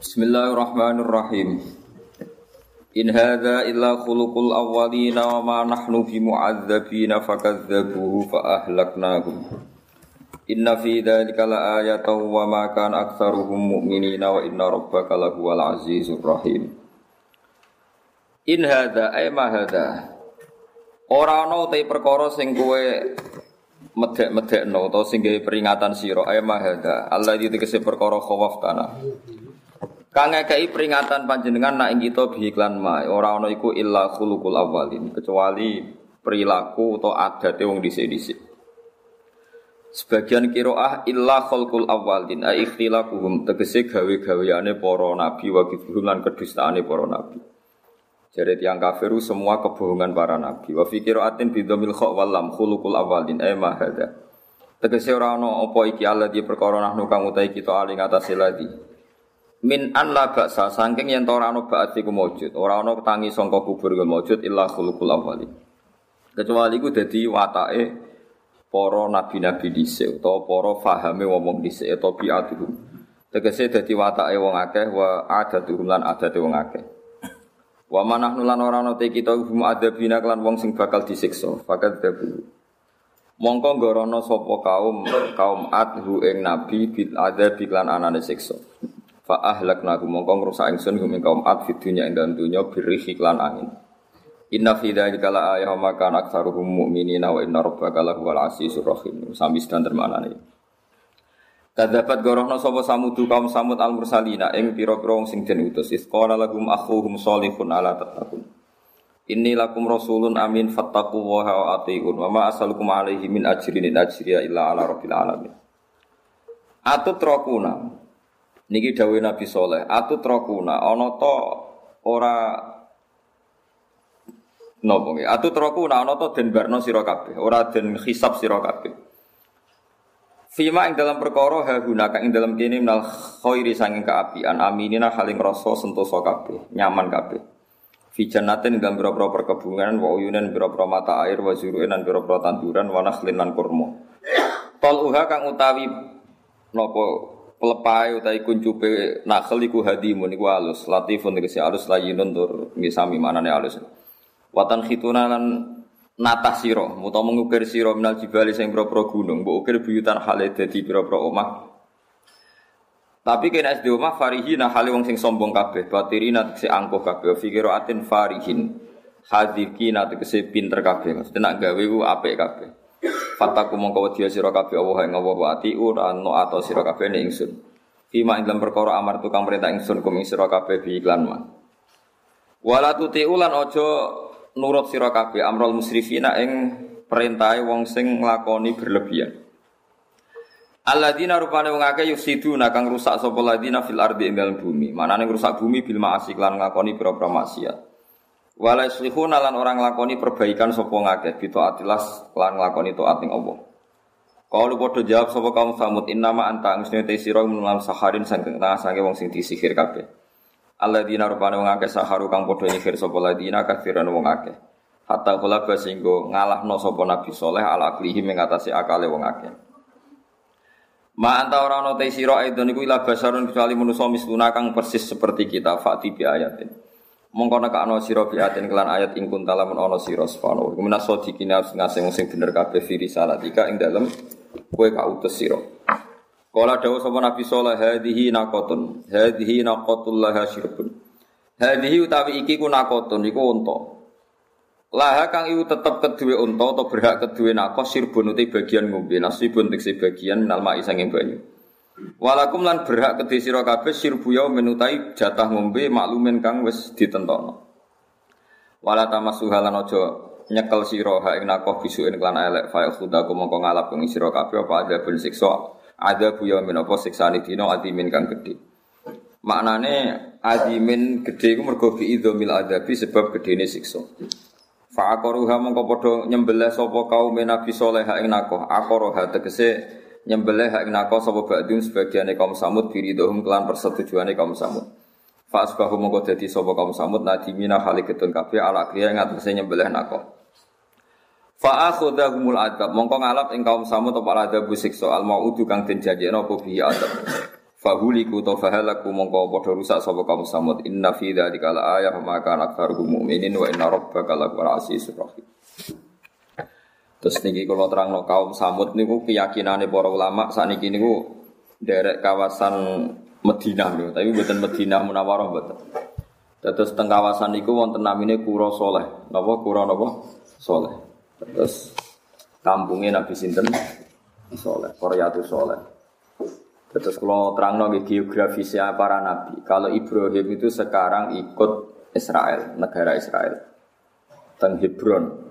Bismillahirrahmanirrahim. In hadza illa khuluqul awwalina wa ma nahnu bi mu'adzabina fakadzabuhu fa ahlaknahum. Inna fi dzalika la ayatan wa ma kana aktsaruhum mu'minina wa inna rabbaka lahuwal azizur rahim. In hadza ay ma hadza. Ora ana te perkara sing kowe medek-medekno utawa sing gawe peringatan sira ay ma hadza. Allah iki perkara khawaf tanah. Kang ngekei peringatan panjenengan nak ing kita bihiklan ma ora ana iku illa khuluqul awalin kecuali perilaku atau adat wong dhisik-dhisik. Sebagian kiroah illa khulqul awalin ai ikhtilafuhum tegese gawe-gaweane para nabi wa kidhum lan kedustaane para nabi. Jadi tiang kafiru semua kebohongan para nabi. Wa fi qiraatin bi dhamil kha wal lam khuluqul awalin ai ma hada. Tegese ora ana iki Allah di perkara nahnu kang utahe kita ali ngatasé lagi min an la baksa saking yen ora ana ba'at iku maujud ora ana tangi sangka kubur iku maujud illa khuluqul awwali kecuali iku dadi watake para nabi-nabi dhisik utawa para fahame wong dhisik utawa bi'atuhum. Tegese dadi watake wong akeh wa adatuhum lan adate wong akeh. Wa manahnu lan ora ana te kita hum adabina lan wong sing bakal disiksa. Fakat dabu. Mongko ngorono sapa kaum kaum adhu ing nabi bil adab anane siksa Fa ahlakna ku mongko ngrusak ingsun hum ing kaum ad dunya ing dalem dunya birri iklan angin. Inna fi dzalika la ayatan ma kana aktsaruhum mu'minina wa inna rabbaka lahuwal azizur rahim. Sami sedang termanane. Kadzabat gorohna sapa samudu kaum samud al mursalina ing pira-pira wong sing den utus. Isqala lahum akhuhum sholihun ala tattaqun. Inni lakum rasulun amin fattaqu wa atiun wa ma asalukum alaihi min ajrin in ajriya illa ala rabbil alamin. Atut rokuna Niki dawuh Nabi Soleh, atu trokuna ana to ora napa nggih? Atu trokuna ana to den barno sira kabeh, ora den hisab sira kabeh. Fima ing dalam perkara ha gunaka ing dalam kene minal khairi sanging kaapian aminina haling rasa sentosa kabeh, nyaman kabeh. Fi jannatin dalam pira-pira perkebunan wa uyunan pira-pira mata air wa zuru'in lan pira-pira tanduran wa nakhlin lan. Tol uha kang utawi napa pelepai utai kuncupe nakhel iku hadimun iku alus. Latifun tegese alus layinun tur misami manane alus. Watan khituna lan natah sira utawa mengukir sira minal jibali sing pira-pira gunung mbok ukir buyutan hale dadi pira-pira omah. Tapi kena SD omah farihina hale wong sing sombong kabeh batirina tegese angkuh kabeh fikiratin farihin hadikina tegese pinter kabeh. Maksudnya nak gawe ku apik kabeh Fataku mongko wedi sira kabeh Allah ing Allah wa atiu no ato sira kabeh ning ingsun. Ing dalam perkara amar tukang perintah ingsun kum ing sira kabeh bi iklan ma. Wala tutiu lan aja nurut sira kabeh amrul musrifina ing perintahe wong sing nglakoni berlebihan. Alladzina rupane wong akeh yusiduna kang rusak sapa ladina fil ardi ing dalem bumi. Manane rusak bumi bil ma'asi lan nglakoni pira-pira maksiat. Wala yuslihuna lan orang lakoni perbaikan sapa ngakeh atilas lan nglakoni taat ning Allah. Kalau padha jawab sapa kaum samud innama anta mesti te sira menalam saharin sangking tengah sange wong sing disihir kabeh. Alladzina rupane wong akeh saharu kang padha nyihir sapa ladina kafiran wong akeh. Hatta kula singgo ngalahno sapa Nabi Soleh ala aklihi mengatasi akale wong akeh. Ma anta ora ana te sira aidon iku ila basarun kecuali manusa misluna persis seperti kita fati bi ayatin mongko nekakno sira biatin kelan ayat ing kuntala men ana sira subhanahu wa minas sadiqina ngasing sing bener kabeh fi risalatika ing dalem kowe kautus sira. Kala dawuh sapa Nabi sallallahu hadhihi naqatun hadhihi naqatul laha syirbun hadhihi utawi iki ku naqatun iku unta. Laha kang iku tetep keduwe unta atau berhak keduwe nakos sirbun uti bagian ngombe nasibun tekse bagian minal ma'i sanging banyu Walakum lan berhak kedhe sira kabeh sirbu menutai jatah ngombe maklumen kang wis ditentokno. Wala tamasuha lan aja nyekel sira ha ing nakoh bisuin kelan elek fa khudaku mongko ngalap ing sira kabeh apa ada ben siksa ada buya min apa siksane dina adimin kang gedhe. Maknane adimin gedhe iku mergo bi idzamil adabi sebab gedene siksa. Fa aqaruha mongko padha nyembelih sapa kaum Nabi saleh ing nakoh aqaruha tegese nyembelih hak nako sapa ba'dun sebagiane kaum samud dohum kelan persetujuane kaum samud. Fa asbahu mongko dadi sapa kaum samud nadimina khali ketun kabeh ala kriya ngatese nyembelih nako. Fa akhudahumul adab mongko ngalap ing kaum samud apa adab siksa al maudu kang den janjekno apa bi adab. Fahuliku to fahalaku mongko padha rusak sapa kaum samud inna fi dzalika ayah maka aktsaruhum mu'minin wa inna rabbaka lahuwal azizur rahim. Terus niki kalau terang no kaum samud niku keyakinane para ulama saat niki niku derek kawasan Medina niku, tapi bukan Medina Munawwarah bukan. Terus teng kawasan niku wonten namine Kuro Soleh. Napa Kuro napa? Soleh. Terus kampungnya Nabi Sinten Soleh, Koryatu Soleh. Terus kalau terang nonggi geografisnya para nabi. Kalau Ibrahim itu sekarang ikut Israel, negara Israel. Teng Hebron.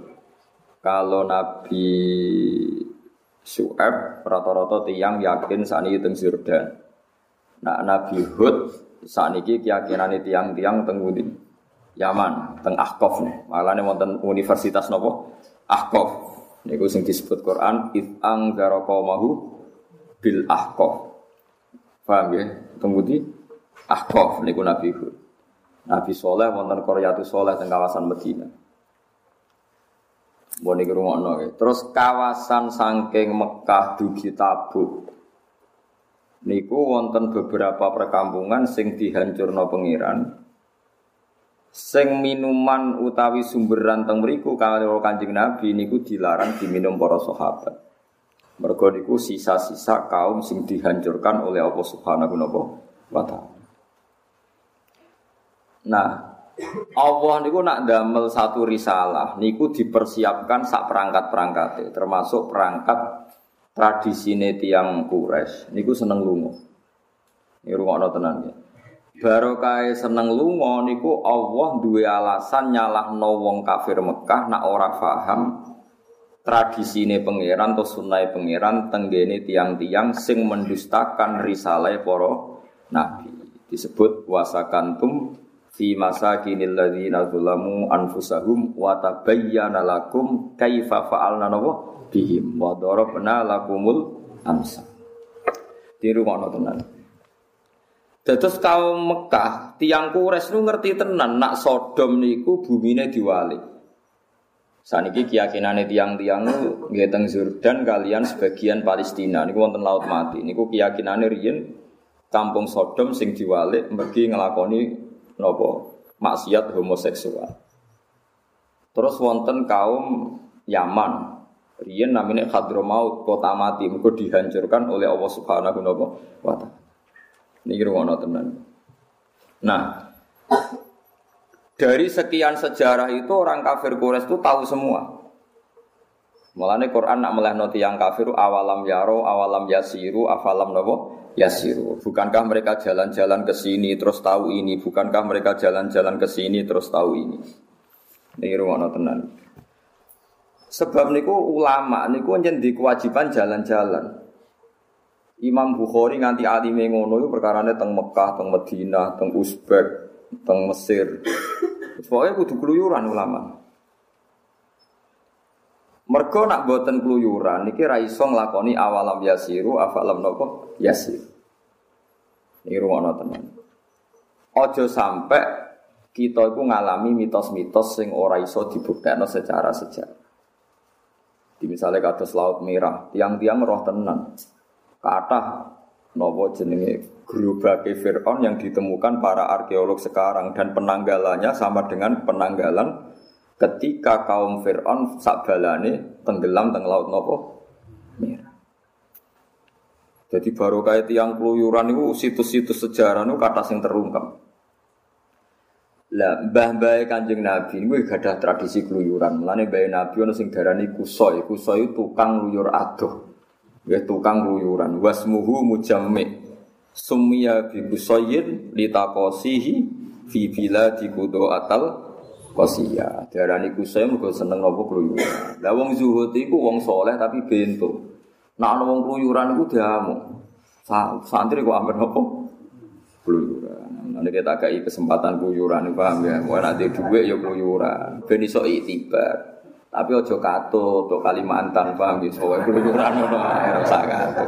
Kalau Nabi Su'eb, rata-rata tiang yakin saat ini teng Jordan. Nah, Nabi Hud saat ini keyakinan tiang-tiang teng Yaman, teng Ahqaf nih. Malah nih wonten universitas nopo Ahqaf. Niku sing disebut Quran, it angzara bil Ahqaf. Paham ya? Kemudian Ahqaf niku Nabi Hud. Nabi Soleh wonten Qaryatu Soleh teng kawasan Medina. Mbok niku rungokno ya. Terus kawasan saking Mekah dugi Tabuk. Niku wonten beberapa perkampungan sing dihancurno pengiran. Sing minuman utawi sumberan teng mriku kalau Kanjeng Nabi niku dilarang diminum para sahabat. Mergo niku sisa-sisa kaum sing dihancurkan oleh Allah Subhanahu wa taala. Nah, Allah niku nak damel satu risalah niku dipersiapkan sak perangkat-perangkat termasuk perangkat tradisine tiang Quraisy niku seneng lunga. Ini rungokno tenan ya. Barokah seneng lunga niku Allah duwe alasan nyalahno wong kafir Mekah nak ora tradisi ini pangeran atau sunai pangeran tenggene tiang-tiang sing mendustakan risalah poro nabi disebut wasakantum fi masa kinil ladzina zulamu anfusahum wa tabayyana lakum kaifa fa'alna nawa? Bihim. Wa darabna lakumul amsa di rumah tenan. Dados kaum Mekah, tiang Quraisy nu ngerti tenan nak Sodom niku bumine diwalik. Saniki keyakinan tiang-tiang nu nggih Jordan kalian sebagian Palestina. Niku wonten laut mati. Niku keyakinane riyen kampung Sodom sing diwalik mergi ngelakoni nopo maksiat homoseksual. Terus wonten kaum Yaman. Riyen namanya Hadramaut, kota mati, mergo dihancurkan oleh Allah Subhanahu wa taala. Niki ngono tenan. Nah, dari sekian sejarah itu orang kafir Quraisy itu tahu semua. Mulane Quran nak melehno yang kafir awalam yaro, awalam yasiru, afalam nopo yasiru. Bukankah mereka jalan-jalan ke sini terus tahu ini? Bukankah mereka jalan-jalan ke sini terus tahu ini? Ini rumah tenan. Sebab niku ulama niku di kewajiban jalan-jalan. Imam Bukhari nganti alime ngono iku perkarane teng Mekah, teng Madinah, teng Uzbek, teng Mesir. Pokoknya kudu keluyuran ulama. Mergo nak boten keluyuran niki ra iso nglakoni awalam yasiru afalam nopo yasir. Ini rumono tenan. Ojo sampai kita itu ngalami mitos-mitos sing ora iso dibuktekno secara sejarah. Di misalnya kados laut merah, tiang-tiang roh tenan. Kata nopo jenenge gerobake Fir'aun yang ditemukan para arkeolog sekarang dan penanggalannya sama dengan penanggalan ketika kaum Fir'aun sakbalane tenggelam teng laut nopo merah. Jadi baru kayak tiang keluyuran itu situs-situs sejarah itu kata sing terungkap. Lah mbah mbah kanjeng Nabi ini gak ada tradisi keluyuran. Mulane mbah Nabi ono sing darani kusoi, kusoi tukang luyur aduh. Ya tukang keluyuran. Wasmuhu mujammi. Sumia bi busayyin litaqasihi fi di kudo atal qasiya. Darani kusaya mergo seneng nopo keluyuran. Lah wong zuhud iku wong soleh tapi bento. Nak ana wong keluyuran iku diamu. Santri kok ambil nopo? Keluyuran. Nanti kita kai kesempatan keluyuran, paham ya? Mau nanti duit ya keluyuran. Ben iso itibar. Tapi ojo kato, to Kalimantan paham gitu. Soalnya keluyuran ngono ae kato.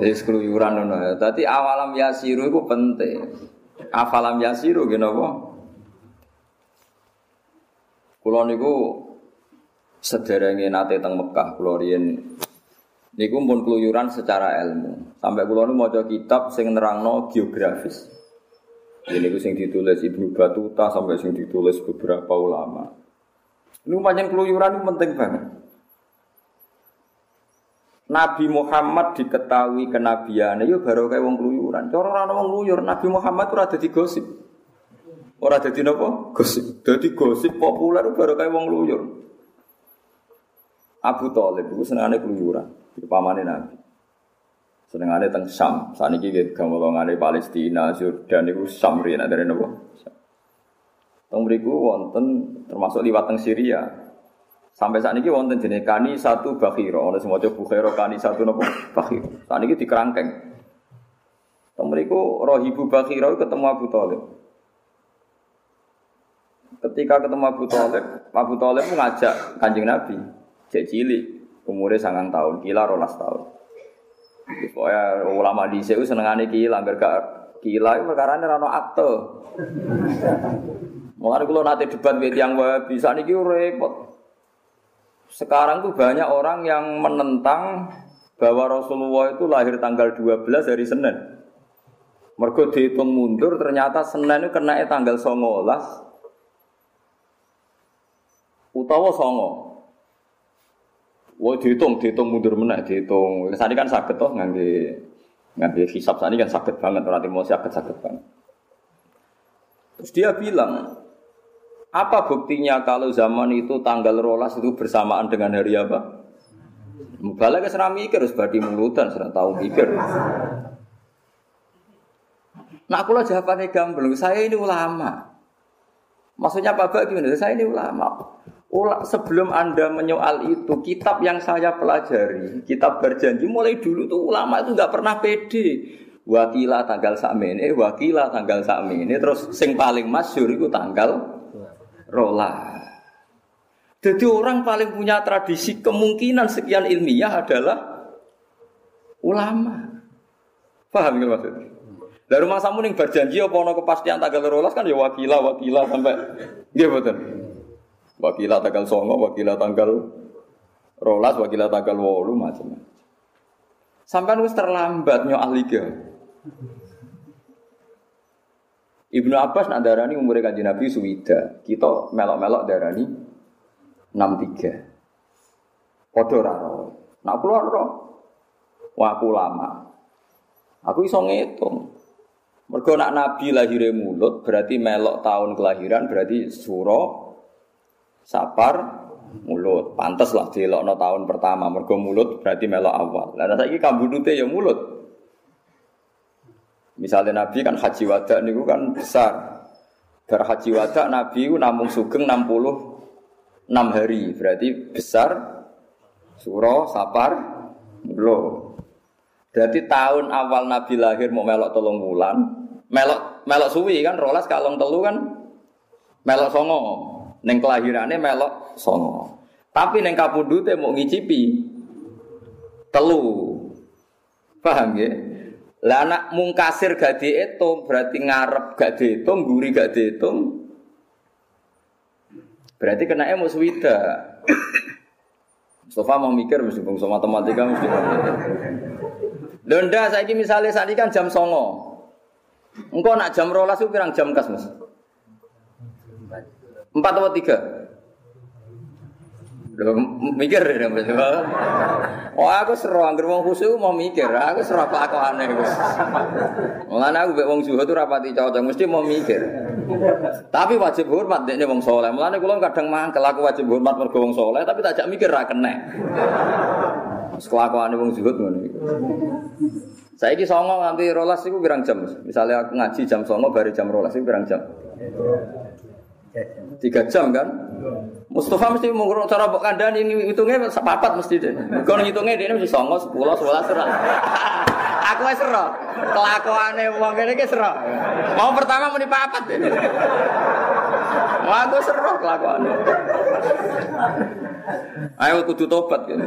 Jadi keluyuran ngono. Dadi awalam yasiru itu penting. Afalam yasiru gini apa? Kulo niku sederenge nate teng Mekah, kulo riyen Niku pun keluyuran secara ilmu. Sampai kula nu maca kitab sing nerangno geografis. Ini ku sing ditulis Ibnu Batuta sampai sing ditulis beberapa ulama. Ini panjang keluyuran itu penting banget. Nabi Muhammad diketahui kenabiannya, yo baru kayak wong keluyuran. Cara orang wong keluyur, Nabi Muhammad tuh ada di gosip. Orang ada di nopo gosip. Jadi gosip populer baru kayak wong keluyur. Abu Talib itu senangnya keluyuran pamane Nabi. Senengane teng Sam. Saniki nggih gamolongane Palestina, Jordan itu Sam riyen dari nopo? Teng mriku wonten termasuk liwat teng Syria. Sampai saat ini wonten jenis kani satu bakhiro, oleh semua coba bakhiro kani satu nopo bakhiro. Saat ini dikerangkeng. Teng mriku rohibu bakhiro ketemu Abu Talib. Ketika ketemu Abu Talib, Abu Talib mengajak kanjeng Nabi, cek cilik, umurnya sangat tahun, kila rolas tahun. Pokoknya ulama di sini senengane kila, hampir gak kila itu perkara ini rano akte. Mulai kalau nanti debat yang bisa nih repot. Sekarang tuh banyak orang yang menentang bahwa Rasulullah itu lahir tanggal 12 hari Senin. Mergo dihitung mundur ternyata Senin itu kena tanggal 19 utawa songo. Wah dihitung, dihitung mundur meneh, dihitung. Sani kan sakit toh ngangge ngangge hisap sani kan sakit banget orang mau sakit sakit banget. Terus dia bilang, apa buktinya kalau zaman itu tanggal rolas itu bersamaan dengan hari apa? Mubalak serah mikir, harus badi mulutan, serah tahu mikir. Nah aku lah jawabannya gamblang, saya ini ulama. Maksudnya Pak gimana? Saya ini ulama. Ula, sebelum Anda menyoal itu, kitab yang saya pelajari, kitab berjanji mulai dulu tuh ulama itu nggak pernah pede. Wakila tanggal sakmene, wakila tanggal sakmene, terus sing paling masyur itu tanggal rola. Jadi orang paling punya tradisi kemungkinan sekian ilmiah adalah ulama. Paham nggak maksudnya? Dari rumah samu nih berjanji apa ono kepastian tanggal rolas kan ya wakila wakila sampai gitu betul. Wakilah tanggal songo, wakilah tanggal rolas, wakilah tanggal wolu macam Sampai nus terlambat nyo ahli ke. Ibnu Abbas nak darani umur kanjeng Nabi suwida. Kita melok-melok darani 63. Padha ora Nak kula ora. Wah lama. Aku iso ngitung. Mergo nak Nabi lahir mulut berarti melok tahun kelahiran berarti suro Sapar mulut. Pantes lah no tahun pertama mergo mulut berarti melok awal. Lah saiki kambudute ya mulut. Misalnya Nabi kan haji wada niku kan besar. Bar haji wada Nabi ku namung sugeng 66 hari. Berarti besar suro sapar mulut. Berarti tahun awal Nabi lahir mau melok tolong bulan, melok melok suwi kan rolas kalong telu kan melok songo. Neng kelahirannya melok songo. Tapi neng kapundute mau ngicipi telu. Paham ya? Lah anak mungkasir gak dihitung berarti ngarep gak dihitung, guri gak dihitung. Berarti kena emo swida. Mustafa mau mikir mesti bangsa matematika mesti. Londa saya ini misalnya saat ini kan jam songo. Engkau nak jam rolas itu pirang jam kas mas? Empat atau tiga? Loh, mikir ya Oh aku seru angger wong khusyuk mau mikir, aku seru apa aku aneh Gus. Mulane aku mbek wong zuhud tuh rapati cocok, mesti mau mikir. Tapi wajib hormat dekne wong soleh. Mulane kula kadang mangkel aku wajib hormat mergo wong tapi tak mikir ra kena. Kelakuane wong zuhud ngono iku. Saiki songo nganti rolas iku pirang jam? Misalnya aku ngaji jam songo bari jam rolas iku pirang jam? Tiga jam kan? Mustafa mesti mengurung cara mbok ini hitungnya sepapat mesti deh. Kau ngitungnya dia mesti songo sepuluh sebelas serah. Aku wis serah. Kelakuane wong kene iki serah. Mau pertama muni papat deh. Wah, aku serah kelakuane. Ayo kudu tobat gitu.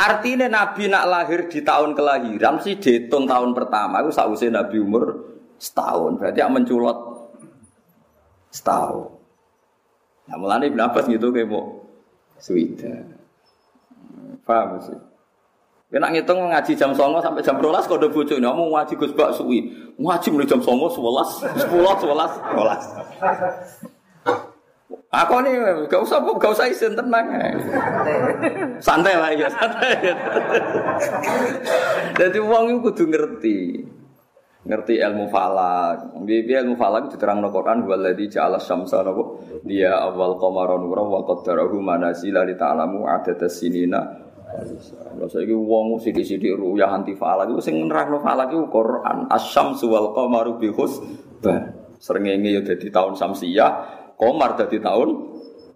Artinya Nabi nak lahir di tahun kelahiran sih dihitung tahun pertama. Aku sausé Nabi umur setahun. Berarti yang menculot setahun. Nah, mulane Ibnu Abbas gitu kayak mau Swida. Paham sih? Kena ngitung ngaji jam songo sampai jam rolas kode bojo ini, kamu ngaji gus bak suwi, ngaji mulai jam songo sebelas, sepuluh, sebelas, sebelas. Aku nih gak usah gak usah isin tenang, santai lah ya santai. Jadi uang itu kudu ngerti, ngerti ilmu falak. Bibi ilmu falak diterang no Quran waladhi ja'ala syamsa nopo dia awal qamaron nura wa qaddarahu manazila li ta'lamu adada sinina Lha saiki wong sithik-sithik ruyah anti falak iku sing nerangno falak iku Quran. Asyamsu wal qamaru bi husban. Srengenge ya dadi tahun Samsiyah, Qamar dadi tahun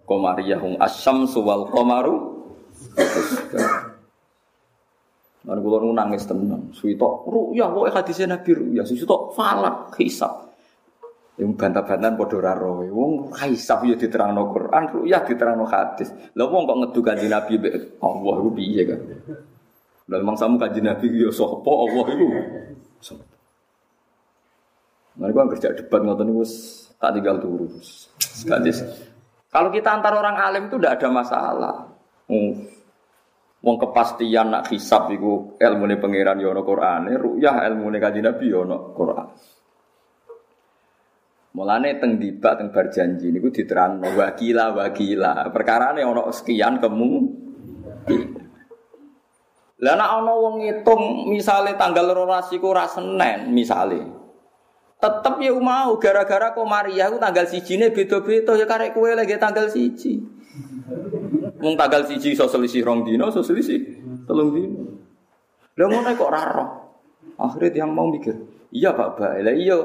Qamariyah hum asyamsu wal Lan kula nu nangis tenan. Suwitok ruyah kok hadise Nabi ruyah, suwitok falak hisab. Yang bantah-bantahan padha ora roe. Wong kaisab ya diterangno Quran, ruyah diterangno hadis. Lah wong kok ngedu kanjeng Nabi Allah iku piye kan? Lah memang samu kanjeng Nabi ya sapa Allah iku? Mereka kan kerja debat ngoten niku tak tinggal turu. Sekadis. Kalau kita antar orang alim itu tidak ada masalah. Wong kepastian nak hisab iku ilmune pangeran ya ana Qur'ane, ruyah ilmune kanjeng Nabi ya ana Qur'an. Mulane teng dibak teng berjanji niku diterangno wakila wakila. Perkarane ana sekian kemu. Lah nek ana wong ngitung misale tanggal 12 iku ora Senin misale. Tetep ya mau gara-gara Komariah ku tanggal sijine beda-beda ya karek kowe lagi tanggal siji. Wong tanggal siji iso selisih rong dino, iso selisih telung dino. Lah ngono kok ora roh. Akhirnya yang mau mikir, Iya Pak Bae. Lah iya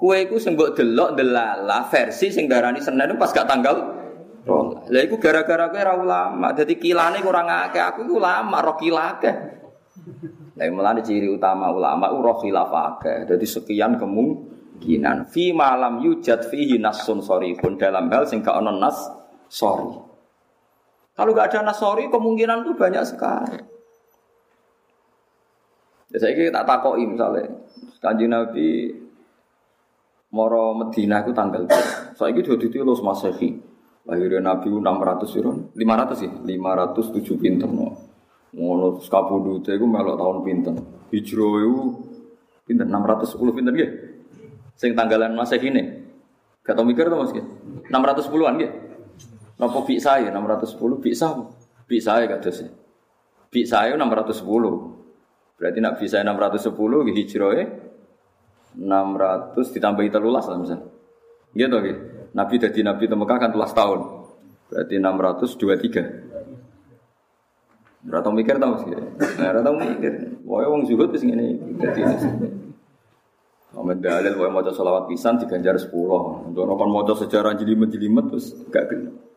kue iku sing mbok delok delala versi sing darani Senin pas gak tanggal rolas. Lah iku gara-gara kowe ora ulama. Dadi kilane kurang akeh. Aku iku ulama roh kilake. Lah mulane ciri utama ulama ku roh. Dadi sekian kemungkinan fi malam yujad fihi nasun pun dalam hal sing gak ono nas sorry. Kalau gak ada nas sorry kemungkinan tuh banyak sekali. Ya saya tak takoki misalnya, Kanjeng Nabi moro Medina itu tanggal berapa? Saya gitu itu los masehi. Lahirnya Nabi 600 sih, 500 sih, 507 pinter no. Ngono kabudute iku melok tahun pinter. Hijrah itu pinter 610 pinter nggih. Sing tanggalan Masehi ini. Gak tau mikir tuh Mas 610-an nggih. Napa bi saya 610 bi sah. Bi saya gak dosa. Bi saya 610. Berarti nak bisa 610 hijrah 600 ditambahi telulas lah misalnya. Gitu gitu. Nabi jadi Nabi itu Mekah kan telas tahun. Berarti 623. Berapa mikir tau sih? Nah, tau mikir. Wah, wong zuhud wis ngene dadi Amin dalil wae maca selawat pisan diganjar 10. Untuk kon maca sejarah jelimet-jelimet terus gak genep.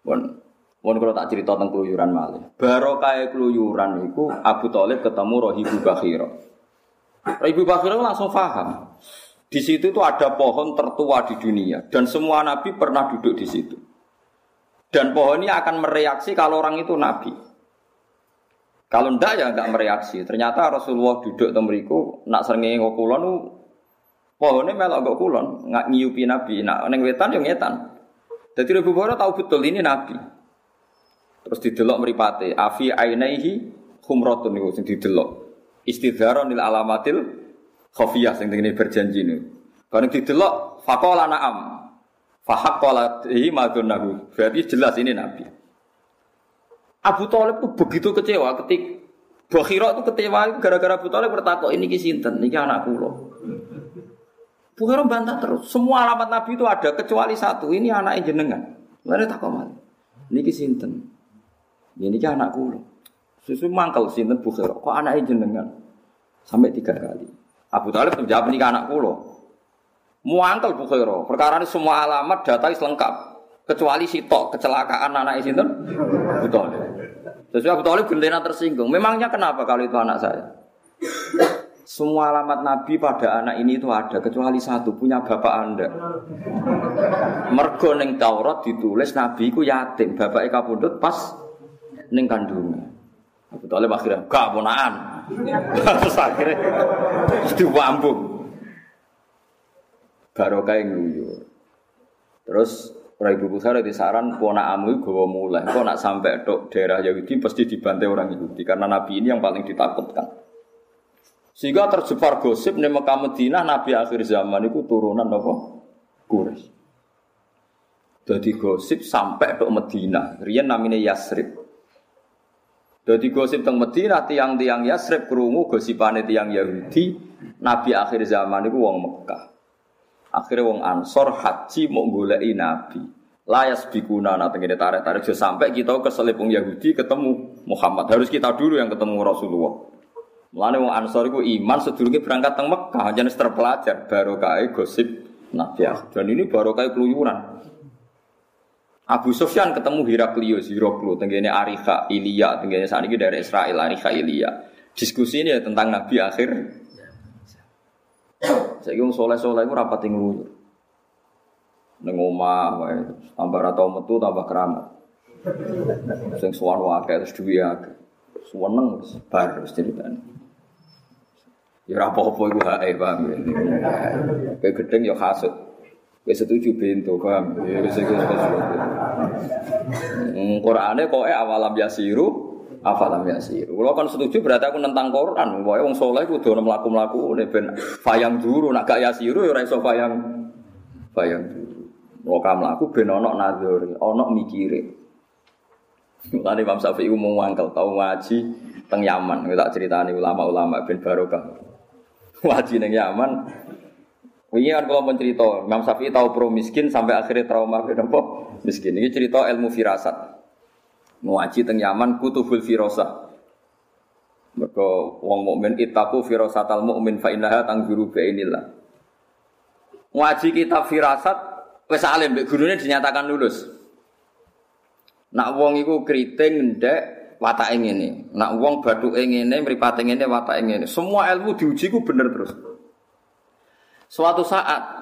Bon, Mohon kalau tak cerita tentang keluyuran malih. Barokah keluyuran itu Abu Talib ketemu Rohibu Bakhiro. Rohibu Bakhiro langsung paham. Di situ itu ada pohon tertua di dunia dan semua nabi pernah duduk di situ. Dan pohon ini akan mereaksi kalau orang itu nabi. Kalau ndak ya nggak mereaksi. Ternyata Rasulullah duduk temeriku nak seringi ngokulon pohonnya melok gak kulon nggak nyiupi nabi. Nak neng wetan yang ngetan. Jadi Rohibu Bakhiro tahu betul ini nabi. Terus didelok mripate, afi ainaihi khumratun niku sing didelok. Istidharon lil alamatil khafiyah sing ngene berjanji niku. Bareng didelok faqala na'am. Fahaqqala hi madunahu. Berarti jelas ini nabi. Abu Thalib itu begitu kecewa ketik Bakhira itu kecewa gara-gara Abu Thalib bertakok ini sinten, ini anak kula. Bukhara bantah terus. Semua alamat Nabi itu ada kecuali satu. Ini anak jenengan. Lalu tak komal. Ini sinten. Ini kan anak kulo. Susu mangkal sinten Bukhara. Kok anaknya jenengan? Sampai tiga kali. Abu Talib menjawab ini anak kulo. Muangkel Bukhara. Perkara ini semua alamat data lengkap. Kecuali si tok kecelakaan anak sinten Abu Talib. Sesuai Abu Talib gendena tersinggung. Memangnya kenapa kalau itu anak saya? Semua alamat Nabi pada anak ini itu ada kecuali satu punya bapak anda. Mergo neng Taurat ditulis Nabi ku yatim, bapak Eka Pundut pas ning kandungan. Abu Talib akhirnya gak. Terus akhirnya diwambung. Barokah yang nguyur. Terus Ora Ibu Bukhari di saran ponakamu gawa mulai. Kok nak sampai tok daerah Yahudi pasti dibantai orang Yahudi karena Nabi ini yang paling ditakutkan. Sehingga tersebar gosip nih Mekah Madinah Nabi akhir zaman itu turunan apa? Quraisy. Jadi gosip sampai tok Madinah. Rian namanya Yasrib. Jadi gosip teng Madinah tiang-tiang Yasrib krungu gosipane tiang Yahudi Nabi akhir zaman itu wong Mekah. Akhirnya wong Ansor haji mau goleki Nabi. Layas bikuna nah tengene tarik-tarik sampai kita ke wong Yahudi ketemu Muhammad. Harus kita dulu yang ketemu Rasulullah. Mulane wong Ansor itu iman sedurunge berangkat teng Mekah, jenis terpelajar barokah gosip Nabi. Dan ini barokah keluyuran. Abu Sufyan ketemu Heraklius, Heraklu, tenggene Arika, Ilya, tenggene saat ini dari Israel, Arika, Ilya. Diskusi ini ya tentang Nabi akhir saya kira soleh soleh itu rapat tinggal Neng omah, tambah ratau metu, tambah keramat. Sing suwan wakai terus duwi akeh. Suweneng bar terus ceritane. Ya ora apa-apa iku hae, paham ya. Kayak gedeng ya hasud. Kayak setuju bento, paham. Ya wis iku Hmm, Qur'ane kok awalam yasiru afalam yasir. Kalau kan setuju berarti aku nentang Quran. Pokoknya wong soleh kudu ono mlaku-mlaku ben fayang duru nak gak yasiru ya ora iso fayang fayang duru. Wong mlaku ben ono nadzuri, ono mikire. Mulane Imam Syafi'i umum wangkel tau ngaji teng Yaman. Tak ceritani ulama-ulama ben barokah. Ngaji ning Yaman. Wingi kan kalau mencerita, Imam Syafi'i tahu pro miskin sampai akhirnya trauma ben apa? Miskin. Ini cerita ilmu firasat. Ngaji teng Yaman kutubul firosa. Mereka wong mukmin itaku firosatal mukmin fa innaha tangguru inilah. Ngaji kitab firasat wis alim mbek gurune dinyatakan lulus. Nak wong iku kriting ndek watake ngene. Nak wong bathuke ngene, mripate ngene, watake ngene. Semua ilmu diuji ku bener terus. Suatu saat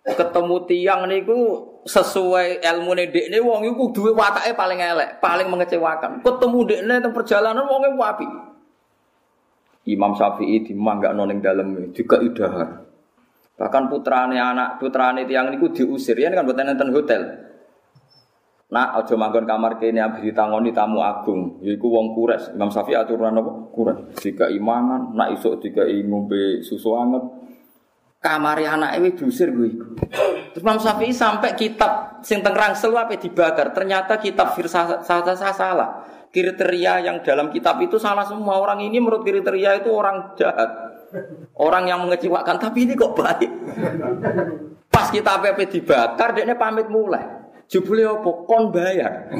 ketemu tiang niku sesuai ilmu dek ini wong itu duwe watake paling elek, paling mengecewakan. Ketemu dek ini tentang perjalanan wong itu api. Imam Syafi'i di mangga noning dalam juga idahar. Bahkan putrane anak putrane tiang niku diusir ya kan buat nonton hotel. Nah, aja manggon kamar kene abis ditangoni tamu agung, yaiku wong kures. Imam Syafi'i aturan apa? Kures. Jika imangan, nak isuk jika ngombe susu anget, kamari anak itu diusir gue. Terus Imam Syafi'i sampai kitab sing teng rangsel apa dibakar. Ternyata kitab firsa salah. Kriteria yang dalam kitab itu salah semua. Orang ini menurut kriteria itu orang jahat. Orang yang mengecewakan, tapi ini kok baik. Pas kita PP dibakar, dia pamit mulai. Jubule apa? Kon bayar.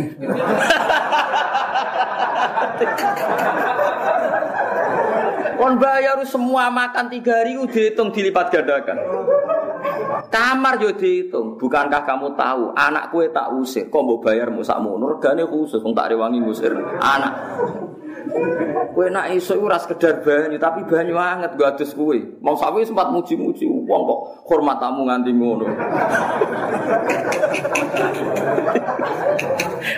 Kon bayar semua makan tiga hari udah dihitung dilipat gandakan. Kamar yo dihitung. Bukankah kamu tahu anak kue tak usir? Kok mau bayar musak munur? Gane khusus, tak rewangi ngusir anak. Kue nak iso ora sekedar banyu, tapi banyu anget gak adus kue. Mau sawi sempat muji-muji wong hormat tamu nganti ngono.